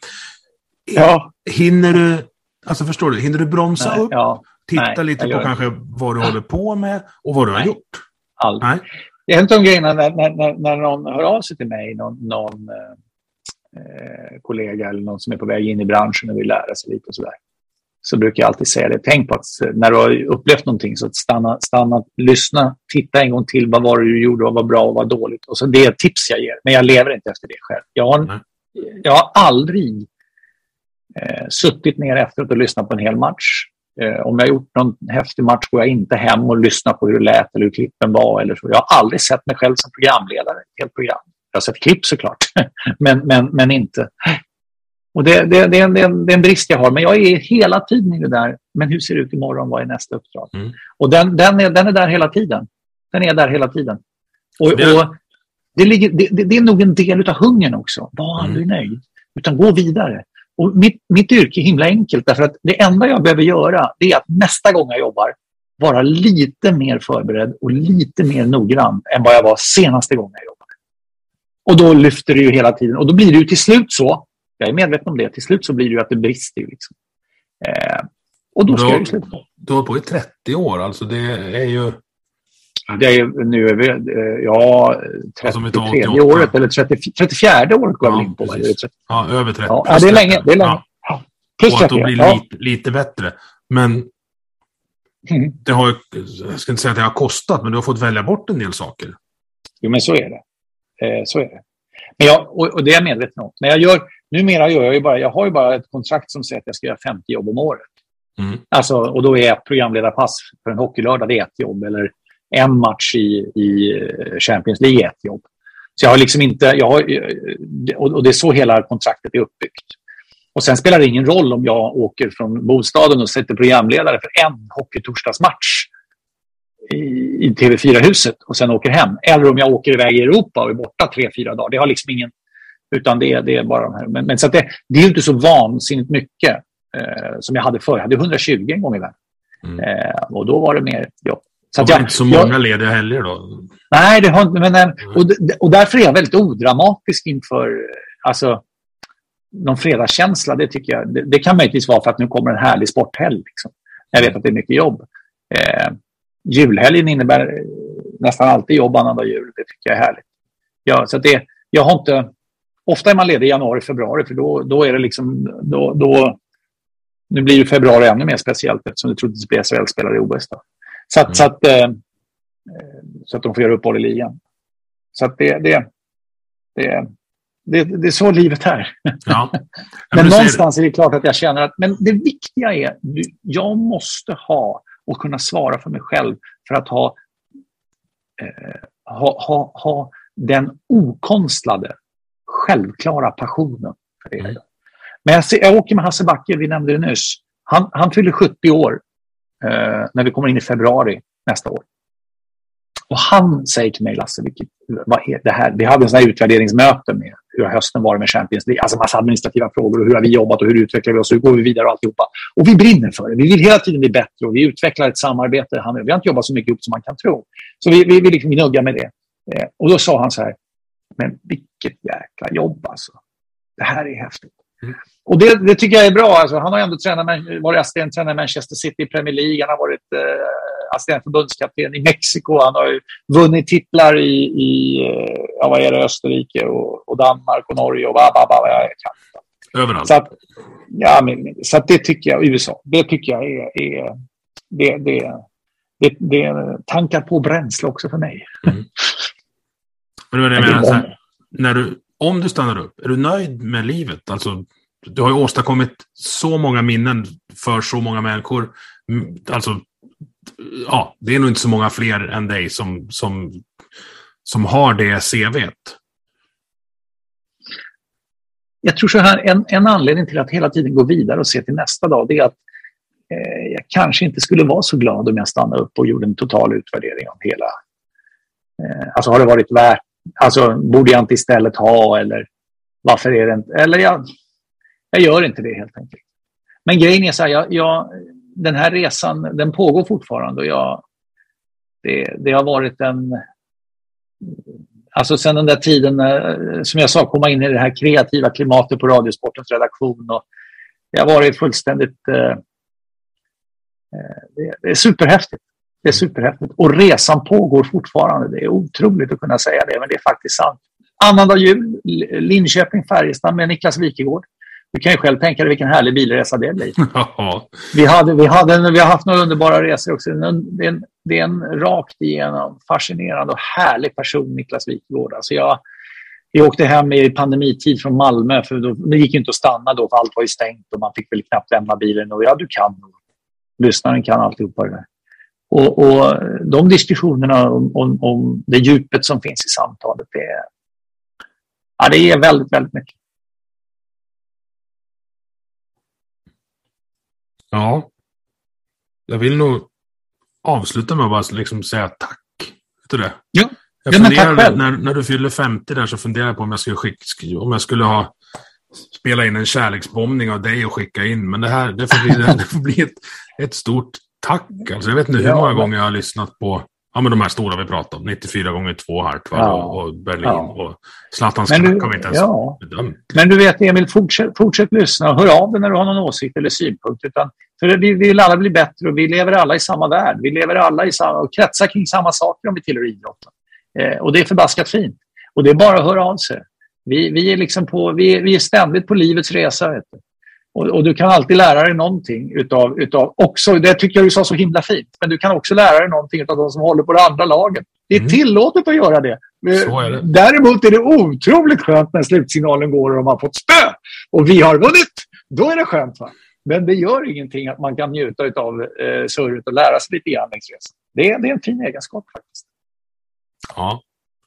Ja. Hinner du, alltså förstår du, hinner du bromsa Nej, upp? Ja. Titta Nej, lite på kanske vad du håller på med och vad du Nej. har gjort? Aldrig. Nej. Det är en av de grejerna när, när, när någon hör av sig till mig, någon, någon eh, kollega eller någon som är på väg in i branschen och vill lära sig lite och sådär så brukar jag alltid säga det. Tänk på att när du har upplevt någonting så stanna, stanna, lyssna, titta en gång till. Vad var det du gjorde? Vad var bra och vad dåligt? Och så det är ett tips jag ger. Men jag lever inte efter det själv. Jag har, mm. jag har aldrig eh, suttit ner efteråt och lyssnat på en hel match. Eh, om jag gjort någon häftig match går jag inte hem och lyssnar på hur det lät eller hur klippen var. Eller så. Jag har aldrig sett mig själv som programledare. Helt program. Jag har sett klipp såklart, men, men, men inte. Och det, det, det, är en, det, är en, brist jag har, men jag är hela tiden i det där. Men hur ser det ut imorgon? Vad är nästa uppdrag? Mm. Och den, den, är, den är där hela tiden. Den är där hela tiden. Och, och det, ligger, det, det, är nog en del av hungern också. Var mm. aldrig mm. nöjd, utan gå vidare. Och mitt, mitt yrke är himla enkelt, därför att det enda jag behöver göra det är att nästa gång jag jobbar vara lite mer förberedd och lite mer noggrann än vad jag var senaste gången jag jobbade. Och då lyfter det ju hela tiden. Och då blir det ju till slut så jag är medveten om det. Till slut så blir det ju att det brister. Liksom. Eh, och då ska du, jag ju sluta. Du har på i 30 år, alltså det är ju... Det är, nu är vi, eh, ja, 33 alltså året eller 30, 34 året går jag ja, in på. Ja, över 30. Ja, det är länge. Det är länge. Ja. Plus och att då blir ja. lite, lite bättre. Men mm. det har, jag ska inte säga att det har kostat, men du har fått välja bort en del saker. Jo, men så är det. Eh, så är det. Men jag, och, och det är jag medveten om. Men jag gör, Numera gör jag ju bara, jag har ju bara ett kontrakt som säger att jag ska göra 50 jobb om året. Mm. Alltså, och då är ett programledarpass för en hockeylördag det är ett jobb eller en match i, i Champions League ett jobb. Så jag har liksom inte, jag har, och det är så hela kontraktet är uppbyggt. Och sen spelar det ingen roll om jag åker från bostaden och sätter programledare för en hockeytorsdagsmatch i, i TV4-huset och sen åker hem. Eller om jag åker iväg i Europa och är borta tre, fyra dagar. Det har liksom ingen... Utan det, det är bara de här. Men, men så det, det är inte så vansinnigt mycket eh, som jag hade förr. Jag hade 120 en gång i världen. Mm. Eh, och då var det mer jobb. Så det var inte så många jag, lediga helger då? Nej, det har inte. Men, mm. och, och därför är jag väldigt odramatisk inför alltså, någon fredagskänsla. Det, tycker jag, det, det kan möjligtvis vara för att nu kommer en härlig sporthelg. Liksom. Jag vet att det är mycket jobb. Eh, julhelgen innebär nästan alltid jobb annandag jul. Det tycker jag är härligt. Ja, så det, jag har inte... Ofta är man ledig i januari, februari för då, då är det liksom... Då, då, nu blir ju februari ännu mer speciellt eftersom det troligtvis blir SHL-spelare i OS. Då. Så, att, mm. så, att, eh, så att de får göra uppehåll i ligan. Så att det, det, det, det, det är så livet är. Ja. men någonstans är det klart att jag känner att men det viktiga är jag måste ha och kunna svara för mig själv för att ha, eh, ha, ha, ha den okonstlade, självklara passionen för det. Mm. Men jag, ser, jag åker med Hasse Backe, vi nämnde det nyss. Han, han fyller 70 år eh, när vi kommer in i februari nästa år. Och han säger till mig, Lasse, vilket, vad är det här? Vi hade en sån utvärderingsmöte med hur hösten varit med Champions League, alltså massa administrativa frågor och hur har vi jobbat och hur utvecklar vi oss och hur går vi vidare och alltihopa. Och vi brinner för det. Vi vill hela tiden bli bättre och vi utvecklar ett samarbete. Vi har inte jobbat så mycket ihop som man kan tro. Så vi, vi, vi liksom gnuggar med det. Eh, och då sa han så här, men vilket jäkla jobb alltså. Det här är häftigt. Mm. Och det, det, tycker jag är bra. Alltså, han har ändå tränat, varit assisterande tränare i Manchester City i Premier League. Han har varit eh, assisterande förbundskapten i Mexiko. Han har vunnit titlar i, i eh, ja, vad är det, Österrike och, och Danmark och Norge och vad, vad, vad jag kan. Överallt. Så, att, ja, men, så det tycker jag, USA, det tycker jag är, är det, det, det, det tankar på bränsle också för mig. Mm. Men det menar, så här, när du, om du stannar upp, är du nöjd med livet? Alltså, du har ju åstadkommit så många minnen för så många människor. Alltså, ja, det är nog inte så många fler än dig som, som, som har det CVt. Jag tror så här, en, en anledning till att hela tiden gå vidare och se till nästa dag, det är att eh, jag kanske inte skulle vara så glad om jag stannade upp och gjorde en total utvärdering av hela... Eh, alltså har det varit värt... Alltså borde jag inte istället ha eller varför är det inte... Eller jag, jag gör inte det helt enkelt. Men grejen är så här, jag, jag, den här resan den pågår fortfarande och jag, det, det har varit en... Alltså sen den där tiden, eh, som jag sa, komma in i det här kreativa klimatet på Radiosportens redaktion. Och det har varit fullständigt... Eh, eh det är superhäftigt. Det är superhäftigt. Och resan pågår fortfarande. Det är otroligt att kunna säga det, men det är faktiskt sant. Annandag jul, Linköping, Färjestad med Niklas Wikegård. Du kan ju själv tänka dig vilken härlig bilresa det blir. vi, hade, vi, hade, vi har haft några underbara resor också. Det är en, det är en rakt igenom fascinerande och härlig person, Niklas Wikgård. Alltså jag, vi åkte hem i pandemitid från Malmö, för då, det gick inte att stanna då, för allt var ju stängt och man fick väl knappt lämna bilen. Och ja, du kan nog. Lyssnaren kan alltihopa det där. Och, och de diskussionerna om, om, om, det djupet som finns i samtalet, det är, ja, det är väldigt, väldigt mycket. Ja. Jag vill nog avsluta med att bara liksom säga tack. Vet du det? Ja. Jag ja, funderade, när, när du fyllde 50 där så funderade jag på om jag skulle, skicka, om jag skulle ha spela in en kärleksbombning av dig och skicka in. Men det här det får bli, det får bli ett, ett stort tack. Alltså, jag vet inte hur ja, många gånger jag har lyssnat på Ja, men de här stora vi pratade om. 94 gånger 2 Hartwall ja. och, Berlin. Ja. Och Zlatans klack har vi inte ens ja. bedömt. Men du vet Emil, fortsätt, fortsätt lyssna och hör av dig när du har någon åsikt eller synpunkt. Utan, för vi vill alla bli bättre och vi lever alla i samma värld. Vi lever alla i samma, och kretsar kring samma saker om vi tillhör idrotten. Eh, och det är förbaskat fint. Och det är bara att höra av sig. Vi, vi, är, liksom på, vi, vi är ständigt på livets resa. Vet du. Och, och, du kan alltid lära dig någonting utav, utav också, det tycker jag du sa så himla fint, men du kan också lära dig någonting av de som håller på det andra laget. Det är mm. tillåtet att göra det. är det. Däremot är det otroligt skönt när slutsignalen går och de har fått spö och vi har vunnit. Då är det skönt. Va? Men det gör ingenting att man kan njuta av eh, surret och lära sig lite grann längs resan. Det, det är en fin egenskap faktiskt. Ja,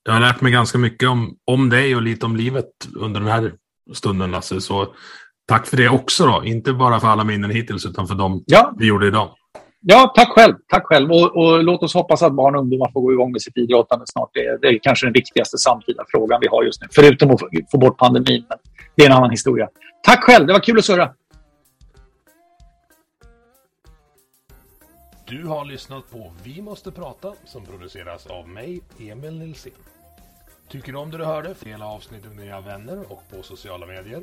Jag har lärt mig ganska mycket om, om dig och lite om livet under den här stunden Lasse. Så tack för det också då. Inte bara för alla minnen hittills utan för dem ja. vi gjorde idag. Ja, tack själv. Tack själv. Och, och, låt oss hoppas att barn och ungdomar får gå igång med sitt idrottande snart. Det är, det är kanske den viktigaste samtida frågan vi har just nu. Förutom att få, få bort pandemin. Men det är en annan historia. Tack själv. Det var kul att surra. Du har lyssnat på Vi måste prata som produceras av mig, Emil Nilsson. Tycker du om det du hörde? Dela avsnittet med dina vänner och på sociala medier.